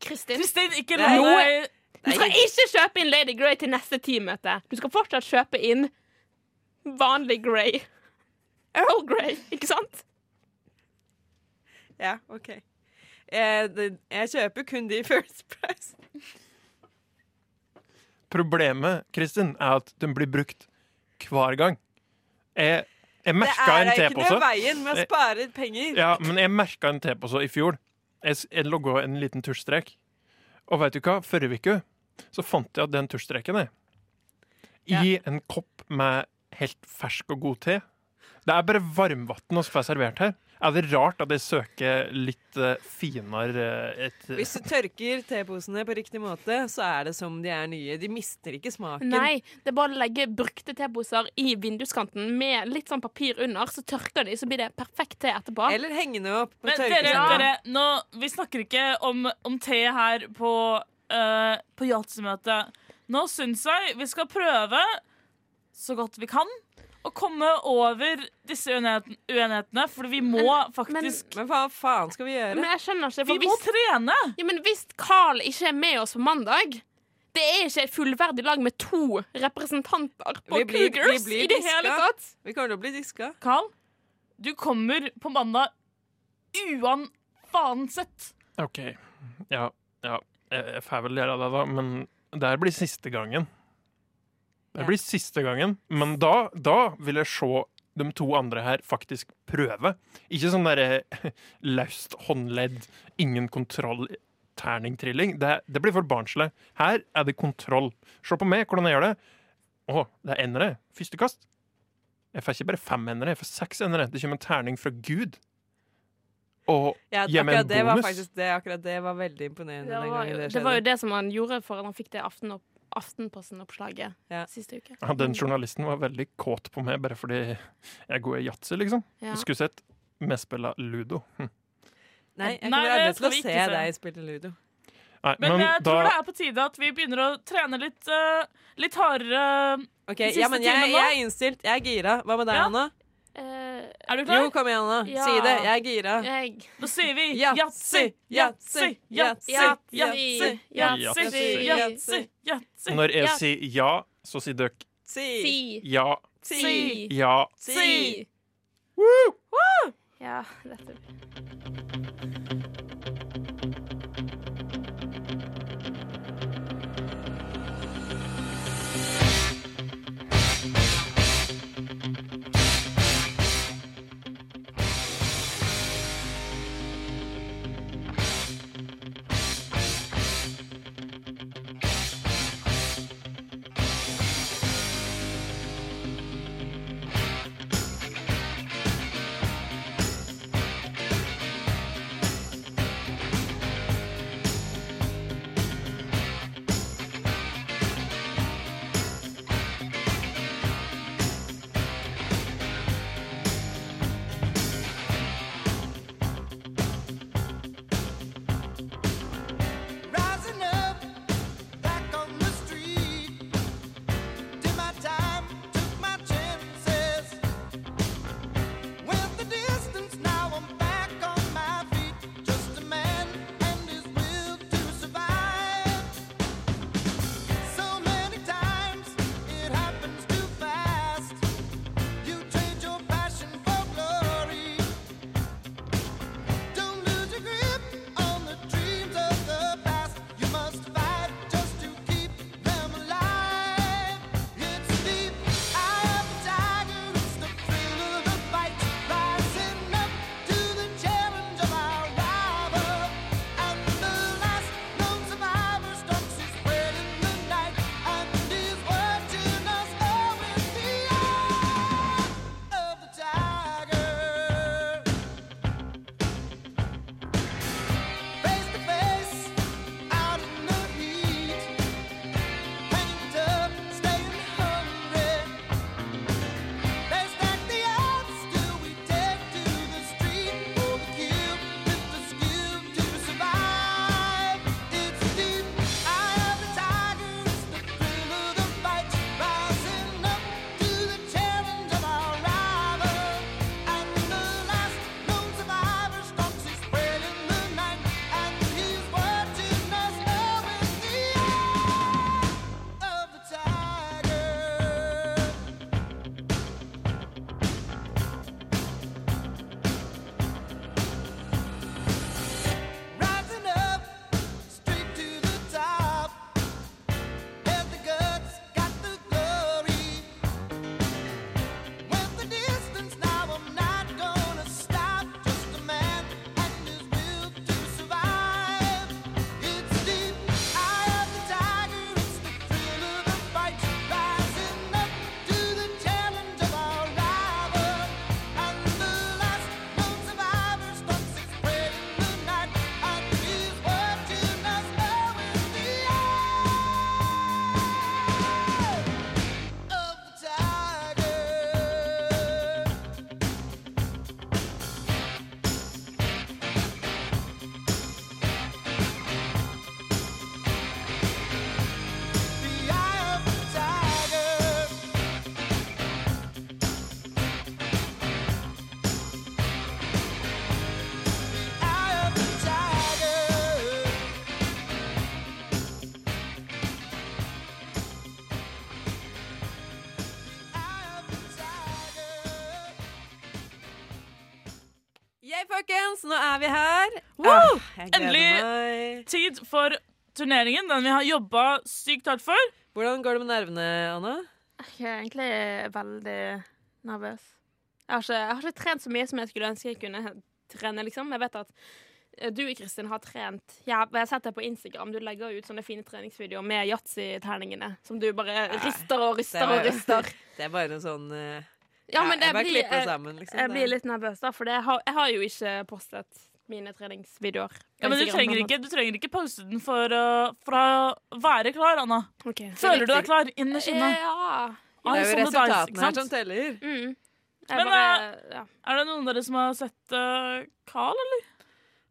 Kristin, Kristin, ikke Nei. la deg du skal ikke kjøpe inn Lady Grey til neste teammøte. Du skal fortsatt kjøpe inn vanlig Grey. Earl Grey, ikke sant? Ja, OK. Eh, det, jeg kjøper kun de First Price. Problemet, Kristin, er at den blir brukt hver gang. Jeg, jeg merka er Det er ikke tepose. noe veien med å spare penger. Ja, men jeg merka en tepose i fjor. Jeg, jeg logga en liten tusjstrek. Og veit du hva? Forrige uke så fant jeg at den tusjstreken er i en kopp med helt fersk og god te. Det er bare varmvann vi får servert her. Er det rart at jeg søker litt uh, finere eh, et Hvis du tørker teposene på riktig måte, så er det som de er nye. De mister ikke smaken. Nei, det er bare å legge brukte teposer i vinduskanten med litt sånn papir under, så tørker de, så blir det perfekt te etterpå. Eller hengende opp på Men dere, dere nå, vi snakker ikke om, om te her på, uh, på yatzy-møtet. Nå syns jeg vi skal prøve så godt vi kan å komme over disse uenighetene, for vi må faktisk Men hva faen skal vi gjøre? Men jeg skjønner ikke, Vi må hvis, trene! ja, men hvis Carl ikke er med oss på mandag det er ikke et fullverdig lag med to representanter på Vi blir- vi Cougars blir i det diska. hele tatt. Vi kommer til å bli diska. Carl, du kommer på mandag uansett. OK. Ja, ja. Jeg får vel gjøre det, da. Men det her blir siste gangen. Det blir siste gangen. Men da, da vil jeg se de to andre her faktisk prøve. Ikke sånn derre <laughs> løst håndledd, ingen kontroll, terningtrilling. Det, det blir for barnslig. Her er det kontroll. Se på meg, hvordan jeg gjør det. Å, det er enere. Første kast. Jeg får ikke bare fem enere, jeg får seks enere. Det kommer en terning fra Gud. Og Ja, Gi meg en bonus. det var faktisk det, akkurat det var veldig imponerende Det var, jo, det det var jo det som han gjorde for at han fikk det Aften Aftenposten-oppslaget Ja. siste uke. Ja, den journalisten var veldig kåt på meg bare fordi jeg er god i yatzy, liksom. Ja. Skulle sett meg spille ludo. Hm. Nei, jeg kunne kommer aldri til skal å se se. deg spille ludo. Nei, Men, men, jeg da tror det er på tide at vi begynner å trene litt, uh, litt hardere. Ok, Den ja, siste men jeg, timene nå? jeg er innstilt. Jeg er gira. Hva med deg, Ja. Anna? Uh, er du klar? Jo, kom igjen, da, Ja. Si det. Jeg er gira. Jeg... Da sier vi yatzy, yatzy, yatzy, yatzy, yatzy, yatzy, yatzy. Når jeg sier ja, så sier dere si. si. Ja. Si. Ja. Si. Woo! Woo! Ja, dette blir nå er vi her. Wow! Ah, Endelig. meg. Tid for turneringen, den vi har jobba sykt hardt for. Hvordan går det med nervene, Anna? Jeg er egentlig veldig nervøs. Jeg har, ikke, jeg har ikke trent så mye som jeg skulle ønske jeg kunne trene, liksom. Jeg vet at eh, du, Kristin, har trent har, jeg har sett deg på Instagram. Du legger ut sånne fine treningsvideoer med yatzy-terningene som du bare rister og rister og rister. Det er bare <laughs> sånn eh, Ja, men det jeg blir, jeg, sammen, liksom. jeg blir litt nervøs, da, for det har, jeg har jo ikke postet mine treningsvideoer. Ja, men du trenger, ikke, du trenger ikke poste den for, uh, for å være klar, Anna. Okay, Ok. Føler du deg klar innerst inne? Ja. Det er jo resultatene her som teller. Mm. Jeg Men, bare, ja. Er det noen av dere som har sett uh, Carl, eller?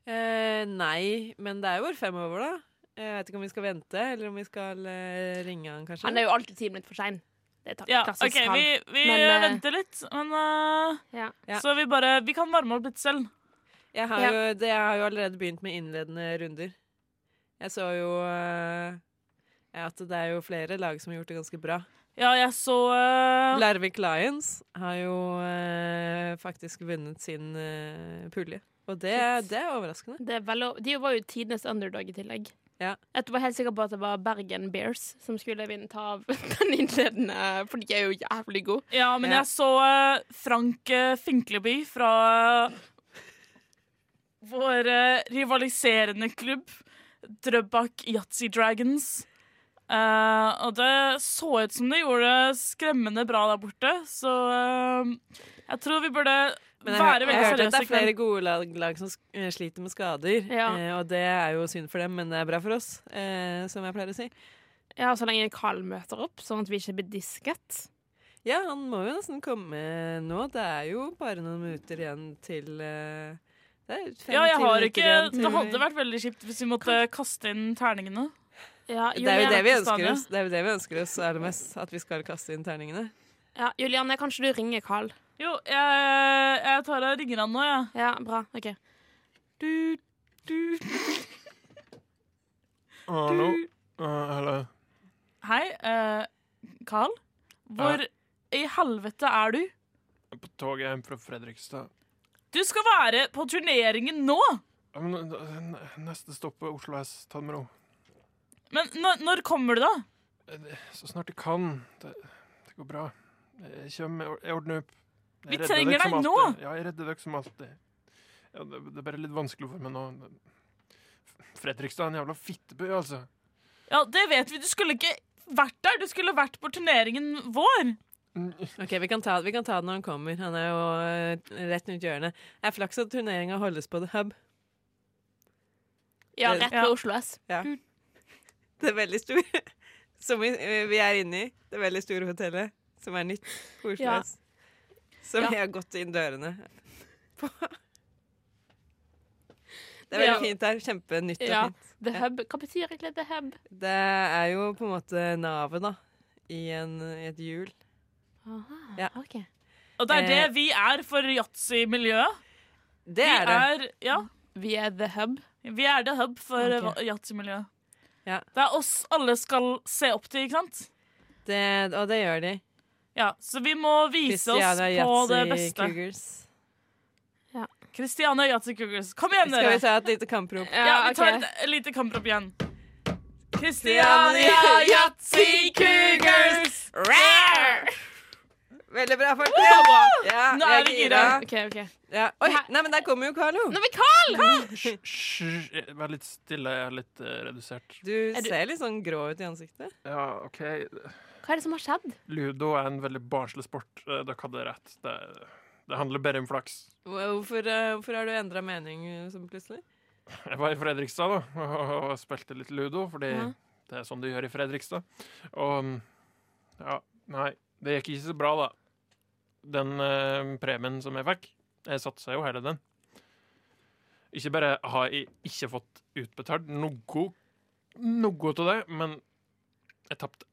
Eh, nei, men det er jo vår femover, da. Jeg vet ikke om vi skal vente, eller om vi skal uh, ringe han, kanskje. Han er jo alltid ti minutter for sein. Det er Ja, klassisk OK, han. vi, vi Men, eh, venter litt, men uh, Ja. Ja. Så vi bare Vi kan varme opp litt selv. Jeg har, Ja. jo, det, jeg har jo allerede begynt med innledende runder. Jeg så jo uh, at det er jo flere lag som har gjort det ganske bra. Ja, jeg så uh, Larvik Lions har jo uh, faktisk vunnet sin uh, pulje. Og det, det er overraskende. Det er vel, de var jo tidenes underdog i tillegg. Ja. Jeg var helt sikker på at det var Bergen Bears som skulle vinne ta av <laughs> den innledende, for de er jo jævlig gode. Ja, men Ja. jeg så uh, Frank uh, Finkleby fra uh, vår rivaliserende klubb, Drøbak Yatzy Dragons. Uh, og det så ut som det gjorde det skremmende bra der borte, så uh, jeg tror vi burde Men jeg, jeg, jeg har hørt at det er flere gode lag, lag som eh, sliter med skader. Ja. Eh, og det er jo synd for dem, men det er bra for oss, eh, som jeg pleier å si. Ja, Så lenge Carl møter opp, sånn at vi ikke blir disket. Ja, han må jo nesten komme nå. Det er jo bare noen minutter igjen til eh, Det er fem, Ja, jeg har ikke igjen til- Det hadde vært veldig kjipt hvis vi måtte kaste inn terningene. Ja, Det er jo det vi ønsker oss Det er jo det vi ønsker oss aller mest. At vi skal kaste inn terningene. Ja, Julianne, kanskje du ringer Carl? Jo, jeg, jeg tar og ringer han nå, jeg. Ja, bra. OK. Du, du. <laughs> Hallo? Uh, Hallo? Hei, eh, Carl. Hvor i helvete er du? På toget hjem fra Fredrikstad. Du skal være på turneringen nå! Men, uh, Neste stopp er Oslo S. Ta det med ro. Men når, når kommer du, da? Eh, Så snart jeg kan. Det, det går bra. Jeg kommer, jeg ordner opp. Vi trenger deg nå! Ja, jeg redder dere som alltid. Ja, det, det er bare litt vanskelig for meg nå. Fredrikstad er en jævla fitteby, altså. Ja, det vet vi. Du skulle ikke vært der. Du skulle vært på turneringen vår. Mm, Ok, vi kan, ta, vi kan ta det når han kommer. Han er jo eh, rett rundt hjørnet. Det er flaks at turneringa holdes på The Hub. Ja, rett rett Ja. Oslo S. Ja. Det er veldig stor. <laughs> Som vi, eh, vi er inne i. Det veldig store hotellet. Som er nytt på Oslo Ja. Som Ja. vi har gått inn dørene på. Det er veldig Ja. fint her. Kjempenytt og Ja. fint. The Hub. Hva betyr egentlig The Hub? Det er jo på en måte navet, da. I, en, i et hjul. Aha, Ja. ok. Og det er det Eh. vi er for yatzy-miljøet. Det Vi er det. er, ja, Vi er The Hub. vi er the hub for Ok. okay. yatzy-miljøet. Ja. Det er oss alle skal se opp til, ikke sant? det. Og det gjør de. Ja, Så vi må vise oss på det beste. Cougars. Christiania Yatzy Cougars. Kom igjen, Skal vi ta et lite kamprop? Ja, vi tar okay. et lite kamprop igjen. Christiania Yatzy Cougars! Veldig bra, folk. Ja, Nå er vi gira. Okay, okay. Ja. Oi, nei, men der kommer jo Carlo. Nå er vi Carl! Hysj, hysj, Vær litt stille. Jeg er litt uh, redusert. Du Er du- ser litt sånn grå ut i ansiktet. Ja, OK. Hva er det som har skjedd? Ludo er en veldig barnslig sport. Eh, Dere hadde rett. Det, det handler bare om flaks. Hvorfor, eh, hvorfor har du endra mening eh, sånn plutselig? Jeg var i Fredrikstad da, og, spilte litt ludo, fordi Ja. det er sånn de gjør i Fredrikstad. Og ja, nei, det gikk ikke så bra, da. Den eh, premien som jeg fikk, jeg satsa jo hele den. Ikke bare har jeg ikke fått utbetalt noe, noe av det, men jeg tapte.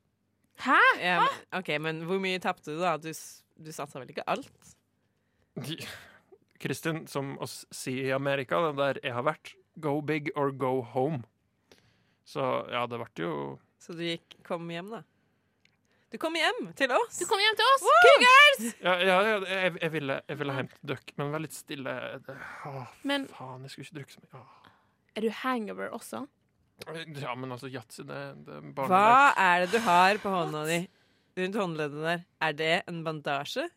Hæ? Ja, men, OK, men hvor mye tapte du, da? Du, du satsa vel ikke alt? Kristin, som oss sier i Amerika, den der jeg har vært, go big or go home. Så ja, det ble jo Så du gikk, kom hjem, da? Du kom hjem til oss. Du kom hjem til oss. Cougars! Ja, ja, ja jeg, jeg, ville, jeg ville hjem til dere, men vær litt stille. Åh, Men faen, jeg skulle ikke drikke så mye. Åh. er du hangover også? Ja, men altså, yatzy, det, det er Hva er det du har på hånda di? Rundt håndleddet der. Er det en bandasje?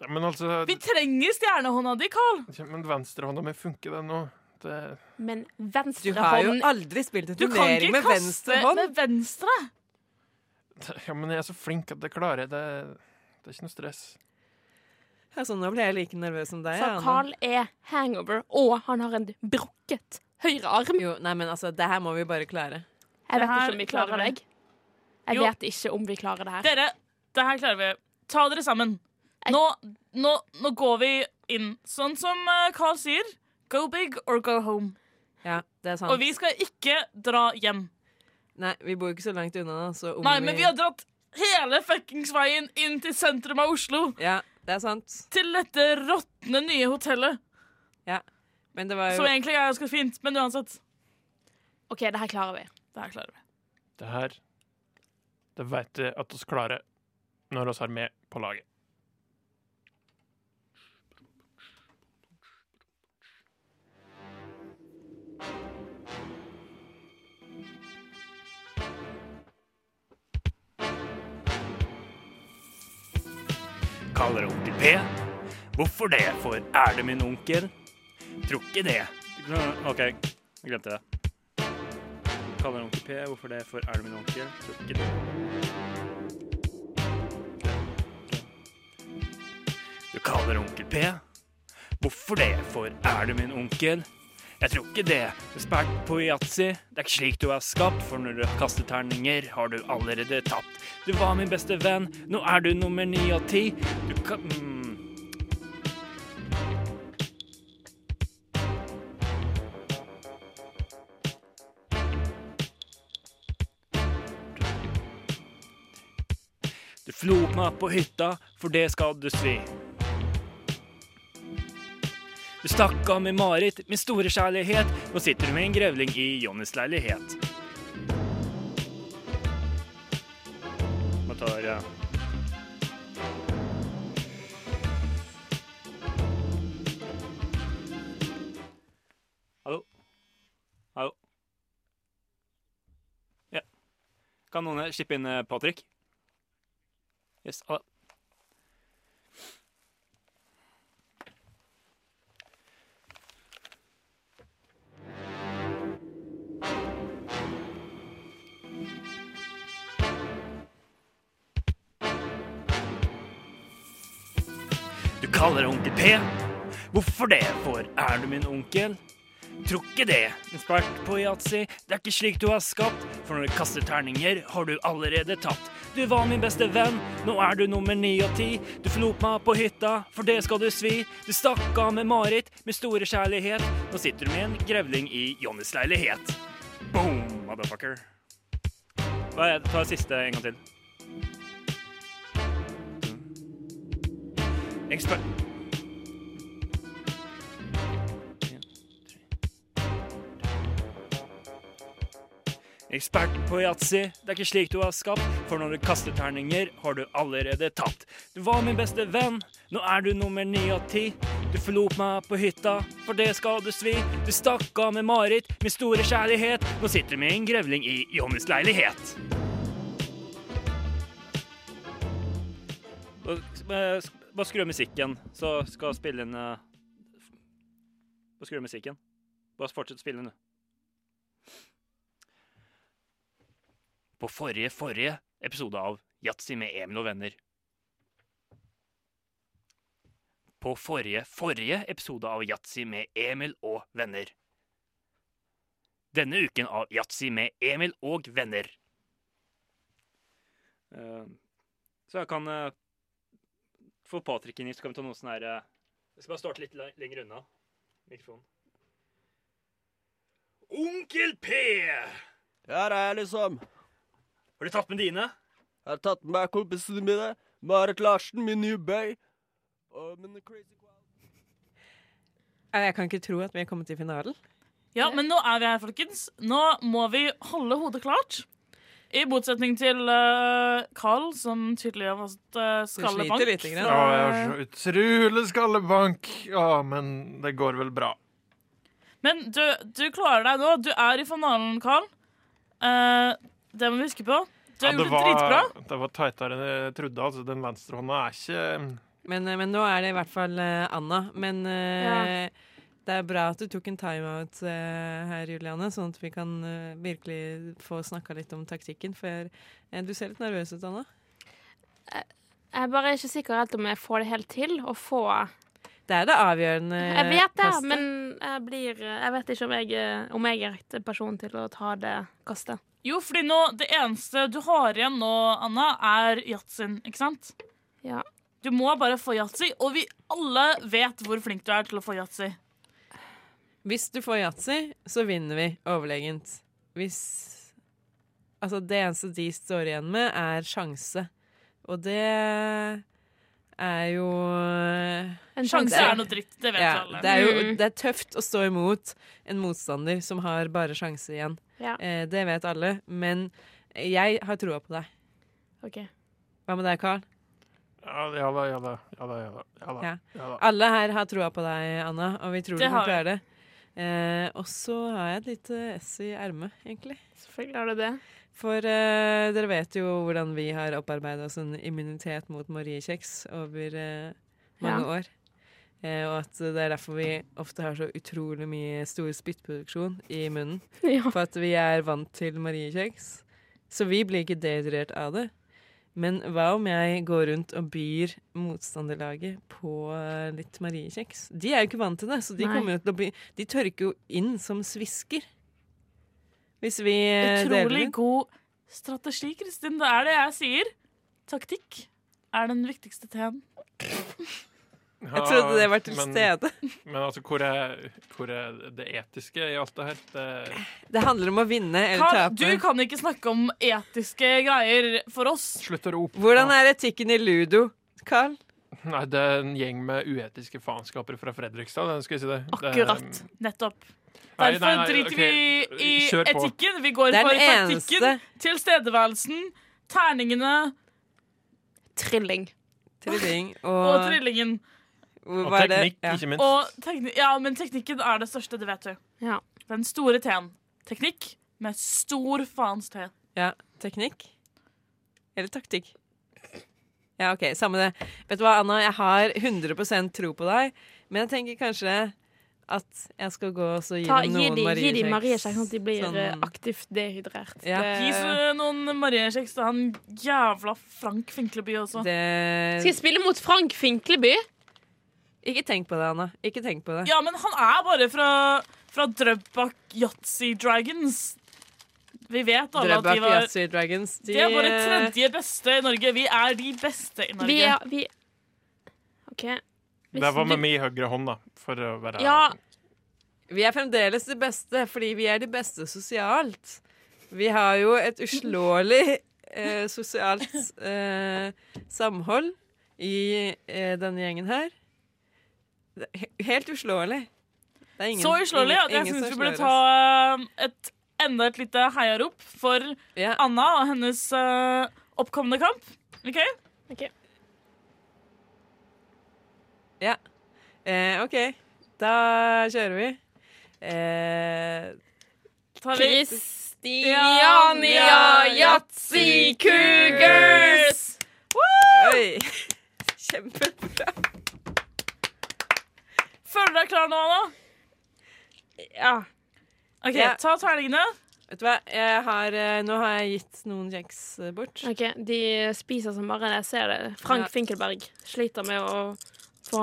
Ja, Men altså Vi trenger stjernehånda di, Carl. ja, Men venstrehånda mi funker, den nå. Det Men Du venstre har jo aldri spilt en Du kan ikke kaste med venstre. Ja, men jeg er så flink at det klarer jeg. Det, det er ikke noe stress. Ja, så nå ble jeg like nervøs som deg. Så Carl er hangover, og han har en brukket høyre arm. Jo, nei, men altså, det her må vi bare klare. Jeg vet ikke om vi klarer deg. Jeg Jo. vet ikke om vi klarer det her. Dere, det her klarer vi. Ta dere sammen. Nå, nå, nå går vi inn. Sånn som eh, Carl sier. Go big or go home. Ja, det er sant. Og vi skal ikke dra hjem. Nei, vi bor jo ikke så langt unna, da, så om Nei, men vi har dratt hele fuckings veien inn til sentrum av Oslo. Ja, det er sant. Til dette råtne nye hotellet. Men det var jo Som egentlig er ganske fint, men uansett. OK, det her klarer vi. Det her klarer vi. Det her Det vet vi at oss klarer når oss har med på laget. Kaller onkel P. Hvorfor det? For er det min onkel? Tror ikke det. OK, jeg glemte det. Kaller onkel P. Hvorfor det? For er du min onkel? Tror ikke det. Du kaller onkel P. Hvorfor det? For er du min onkel? Jeg tror ikke det. Ekspert på yatzy. Det er ikke slik du er skapt, for når du kaster terninger, har du allerede tapt. Du var min beste venn, nå er du nummer ni av ti. Du kan mm. Opp meg på hytta, for det skal du svi. Du stakk av med Marit, min store kjærlighet. Nå sitter du med en grevling i Jonnys leilighet. Man tar? Ja. Kan noen slippe inn eh, Patrick? Yes, hallo. Du kaller onkel P. Hvorfor det? For er du min onkel? Tror ikke det. Ekspert på yatzy. Det er ikke slik du er skapt. For når du kaster terninger, har du allerede tatt. Du var min beste venn, nå er du nummer ni av ti. Du forlot meg på hytta, for det skal du svi. Du stakk av med Marit, med store kjærlighet. Nå sitter du med en grevling i Johnnys leilighet. Boom, motherfucker. Hva er det? Ta siste en gang til. Ekspert... Ekspert på yatzy, det er ikke slik du har skapt, for når du kaster terninger, har du allerede tapt. Du var min beste venn, nå er du nummer ni av ti. Du forlot meg på hytta, for det skal du svi. Du stakk av med Marit, min store kjærlighet. Nå sitter du med en grevling i Johnnys leilighet. Bare bare skru av musikken, så skal spille inn eh, Bare skru av musikken. Bare fortsett å spille, du. På forrige, forrige episode av Yatzy med Emil og venner. På forrige, forrige episode av Yatzy med Emil og venner. Denne uken av Yatzy med Emil og venner. Eh, så jeg kan eh, få Patrick inn hit, så kan vi ta noe sånn her eh, Jeg skal bare starte litt le- lenger unna mikrofonen. Onkel P! Her er jeg, liksom. Har du tatt med dine? Jeg har tatt med meg kompisene mine. Marit Larsen, min nye bay. Og min crazy Jeg kan ikke tro at vi er kommet til finalen. Ja, men nå er vi her, folkens. Nå må vi holde hodet klart. I motsetning til uh, Carl, som tydelig har fått uh, skallebank. Litt. Ja, jeg har så utrolig skallebank. Ja, men det går vel bra. Men du, du klarer deg nå. Du er i finalen, Carl. Eh, det må vi huske på. Du har Ja, det, gjort det dritbra. var, det var tightere enn jeg trodde. Altså, den venstrehånda er ikke Men, eh, men nå er det i hvert fall eh, Anna. Men eh, Ja. det er bra at du tok en timeout her, Juliane, sånn at vi kan virkelig få snakka litt om taktikken. For du ser litt nervøs ut, Anna. Jeg er bare ikke sikker helt om jeg får det helt til å få Det er det avgjørende Jeg vet det, kastet. men jeg blir Jeg vet ikke om jeg, om jeg er rett person til å ta det kastet. Jo, fordi nå, det eneste du har igjen nå, Anna, er yatzyen, ikke sant? Ja. Du må bare få yatzy, og vi alle vet hvor flink du er til å få yatzy. Hvis du får yatzy, så vinner vi overlegent. Hvis Altså, det eneste de står igjen med, er sjanse. Og det er jo En Sjanse er noe dritt, det vet ja, alle. Det er jo Mm. det er tøft å stå imot en motstander som har bare sjanse igjen. Ja. Eh, det vet alle. Men jeg har troa på deg. OK. Hva med deg, Carl? Ja, ja da, ja da. Ja da, ja da. Ja. Alle her har troa på deg, Anna, og vi tror Det du kan klare det. Eh, og så har jeg et lite ess i ermet, egentlig. Selvfølgelig har du det. For eh, dere vet jo hvordan vi har opparbeida oss en immunitet mot Mariekjeks over eh, mange Ja. år. Eh, og at det er derfor vi ofte har så utrolig mye stor spyttproduksjon i munnen. <laughs> Ja. For at vi er vant til Mariekjeks. Så vi blir ikke dehydrert av det. Men hva om jeg går rundt og byr motstanderlaget på litt litt Mariekjeks? De er jo ikke vant til det, så de, bli, de tørker jo inn som svisker. Hvis vi Utrolig deler Utrolig god strategi, Kristin. Det er det jeg sier. Taktikk er den viktigste teen. <laughs> Jeg trodde det var til men- stede. Men altså, hvor er, hvor er det etiske i alt det her? Det, Det handler om å vinne eller tape. du kan ikke snakke om etiske greier for oss. slutt å rope. Hvordan er etikken i ludo, Carl? <laughs> Nei, det er en gjeng med uetiske faenskaper fra Fredrikstad. Det skal jeg si det. det Akkurat. Nettopp. Nei, Derfor nei, nei, driter okay. vi i kjør på. etikken. Vi går er for den taktikken, eneste tilstedeværelsen, terningene Trilling. trilling <laughs> og og, trillingen. og er teknikk, Ja. ikke minst. Og tekni ja, men teknikken er det største, det vet du. Ja. Den store T-en. Teknikk med stor faens T. ja. Teknikk? Eller taktikk? Ja, OK, samme det. Vet du hva, Anna, jeg har 100% tro på deg, men jeg tenker kanskje at jeg skal gå og gi Ta, dem noen de, gi dem mariekjeks. Mariekjeks, sånn at de blir Sånn- eh, aktivt dehydrert. Ja. Det- Gi så noen Mariekjeks til han jævla Frank Finkleby også. Det Skal jeg spille mot Frank Finkleby? Ikke tenk på det, Anna. Ikke tenk på det. Ja, men han er bare fra, fra Drøbak Yatzy Dragons. Vi vet alle at de var Yatzy Dragons. De er våre tredje beste i Norge. Vi er de beste i Norge. Vi er vi OK. Hvis Det var med du- min høyre hånd, da. For å være Ja, Vi er fremdeles de beste, fordi vi er de beste sosialt. Vi har jo et uslåelig eh, sosialt eh, samhold i eh, denne gjengen her. Er Helt uslåelig. Det er ingen- Så uslåelig at jeg ingen- ingen syns vi burde ta eh, et, enda et lite heiarop for yeah. Anna og hennes uh, oppkommende kamp. OK? Ja. Eh, OK, da kjører vi. Eh, Tar vi Kristiania Yatzy Cougars! oi! <laughs> Kjempebra. Føler du deg klar nå, Anna? Ja. OK, Ja. ta terningene. Vet du hva, jeg har, eh, nå har jeg gitt noen kjeks eh, bort. OK, de spiser som bare det. Jeg ser det. Frank Ja. Finkelberg sliter med å få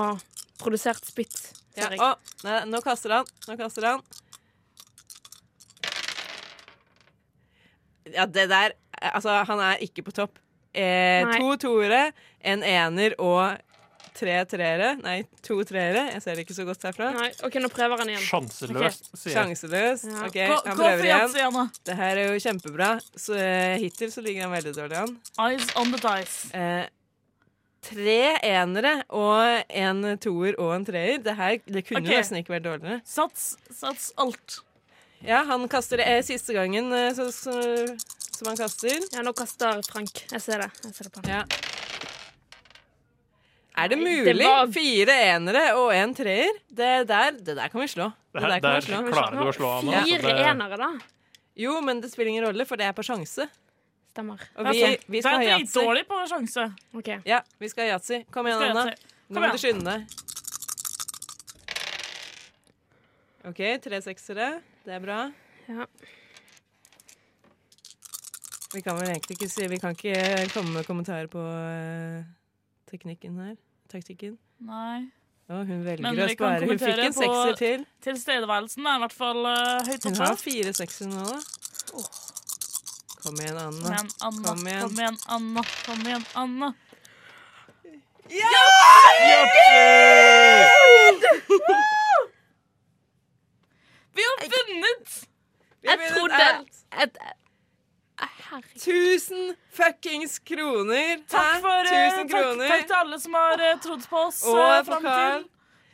produsert spytt, Ja, ser jeg. å, nei, nå kaster han. Nå kaster han. Ja, det der eh, Altså, han er ikke på topp. Eh, Nei. to toere, en ener og tre treere. Nei, to treere. Jeg ser det ikke så godt herfra. Nei, OK, nå prøver han igjen. Sjanseløst, sier jeg. Sjanseløs. Ja. OK, Gå, han prøver igjen. igjen. Det her er jo kjempebra. Så uh, hittil så ligger han veldig dårlig an. Eyes on the dice. Uh, tre enere og en toer og en treer. Det her det kunne okay. nesten ikke vært dårligere. Sats, sats alt. Ja, han kaster det eh, siste gangen, så, så som han kaster. Ja, nå kaster Frank. Jeg ser det. Jeg ser det på han. Ja. Er det mulig? det var- Fire enere og en treer? Det der, det der kan vi slå. Det der her- kan vi der slå. klarer du å slå altså. Fire Det- enere, da. Jo, men det spiller ingen rolle, for det er på sjanse. Stemmer. Og vi, vi skal Det er dritdårlig på sjanse. Okay. Ja, vi skal ha yatzy. Kom igjen, Anna. Nå må du skynde deg. OK, tre seksere. Det er bra. Ja. Vi kan vel egentlig ikke si Vi kan ikke komme med kommentarer på eh, teknikken her. Taktikken. Nei. Ja, hun velger Men å spare. Hun fikk en sekser til. Tilstedeværelsen er i hvert fall uh, høyt Hun har fire sekser nå, da. Kom igjen, Anna. igjen, Anna. Kom igjen. Kom igjen, Anna. Kom igjen, Anna. Vi har vunnet! Vi har Jeg vunnet trodde alt. et, Herregud. Tusen fuckings kroner! Takk, for, eh, Tusen takk, kroner. takk til alle som har eh, trodd på oss Og uh, fram til,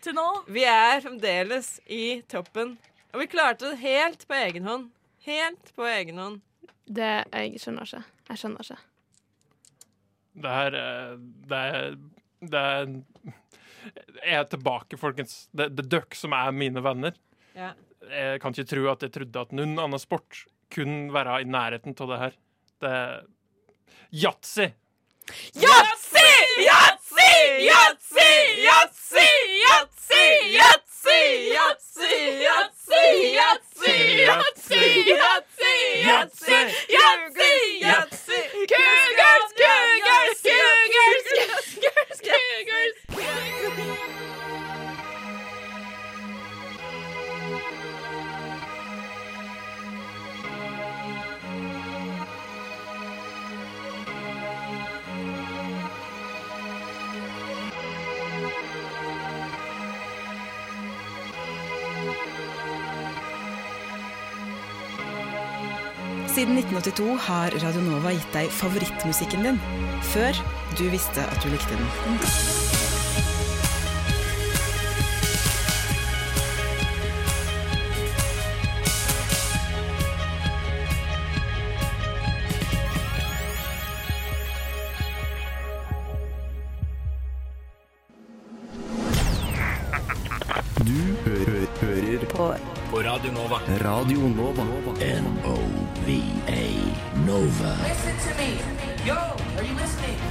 til nå. Vi er fremdeles i toppen. Og vi klarte det helt på egen hånd. Helt på egen hånd. Det Jeg skjønner ikke. Jeg skjønner ikke. Det er eh, Det er, det er Jeg er tilbake, folkens. Det det er dere som er mine venner. Ja. Jeg kan ikke tro at jeg trodde at noen annen sport kunne være i nærheten av det her. Det Yatzy! Yatzy! Yatzy! Yatzy! Yatzy! Yatzy! Yatzy! Yatzy! Yatzy! Yatzy! Yatzy! Yatzy! Yatzy! Yatzy! Yatzy! Cougars! Cougars! Cougars! Cougars! Cougars! Siden 1982 har Radio Nova gitt deg favorittmusikken din, før du visste at du likte den. Du hø hø hører på. På Radio Nova. Radio Nova. N-O-V-A Nova. Listen to me. Yo, are you listening?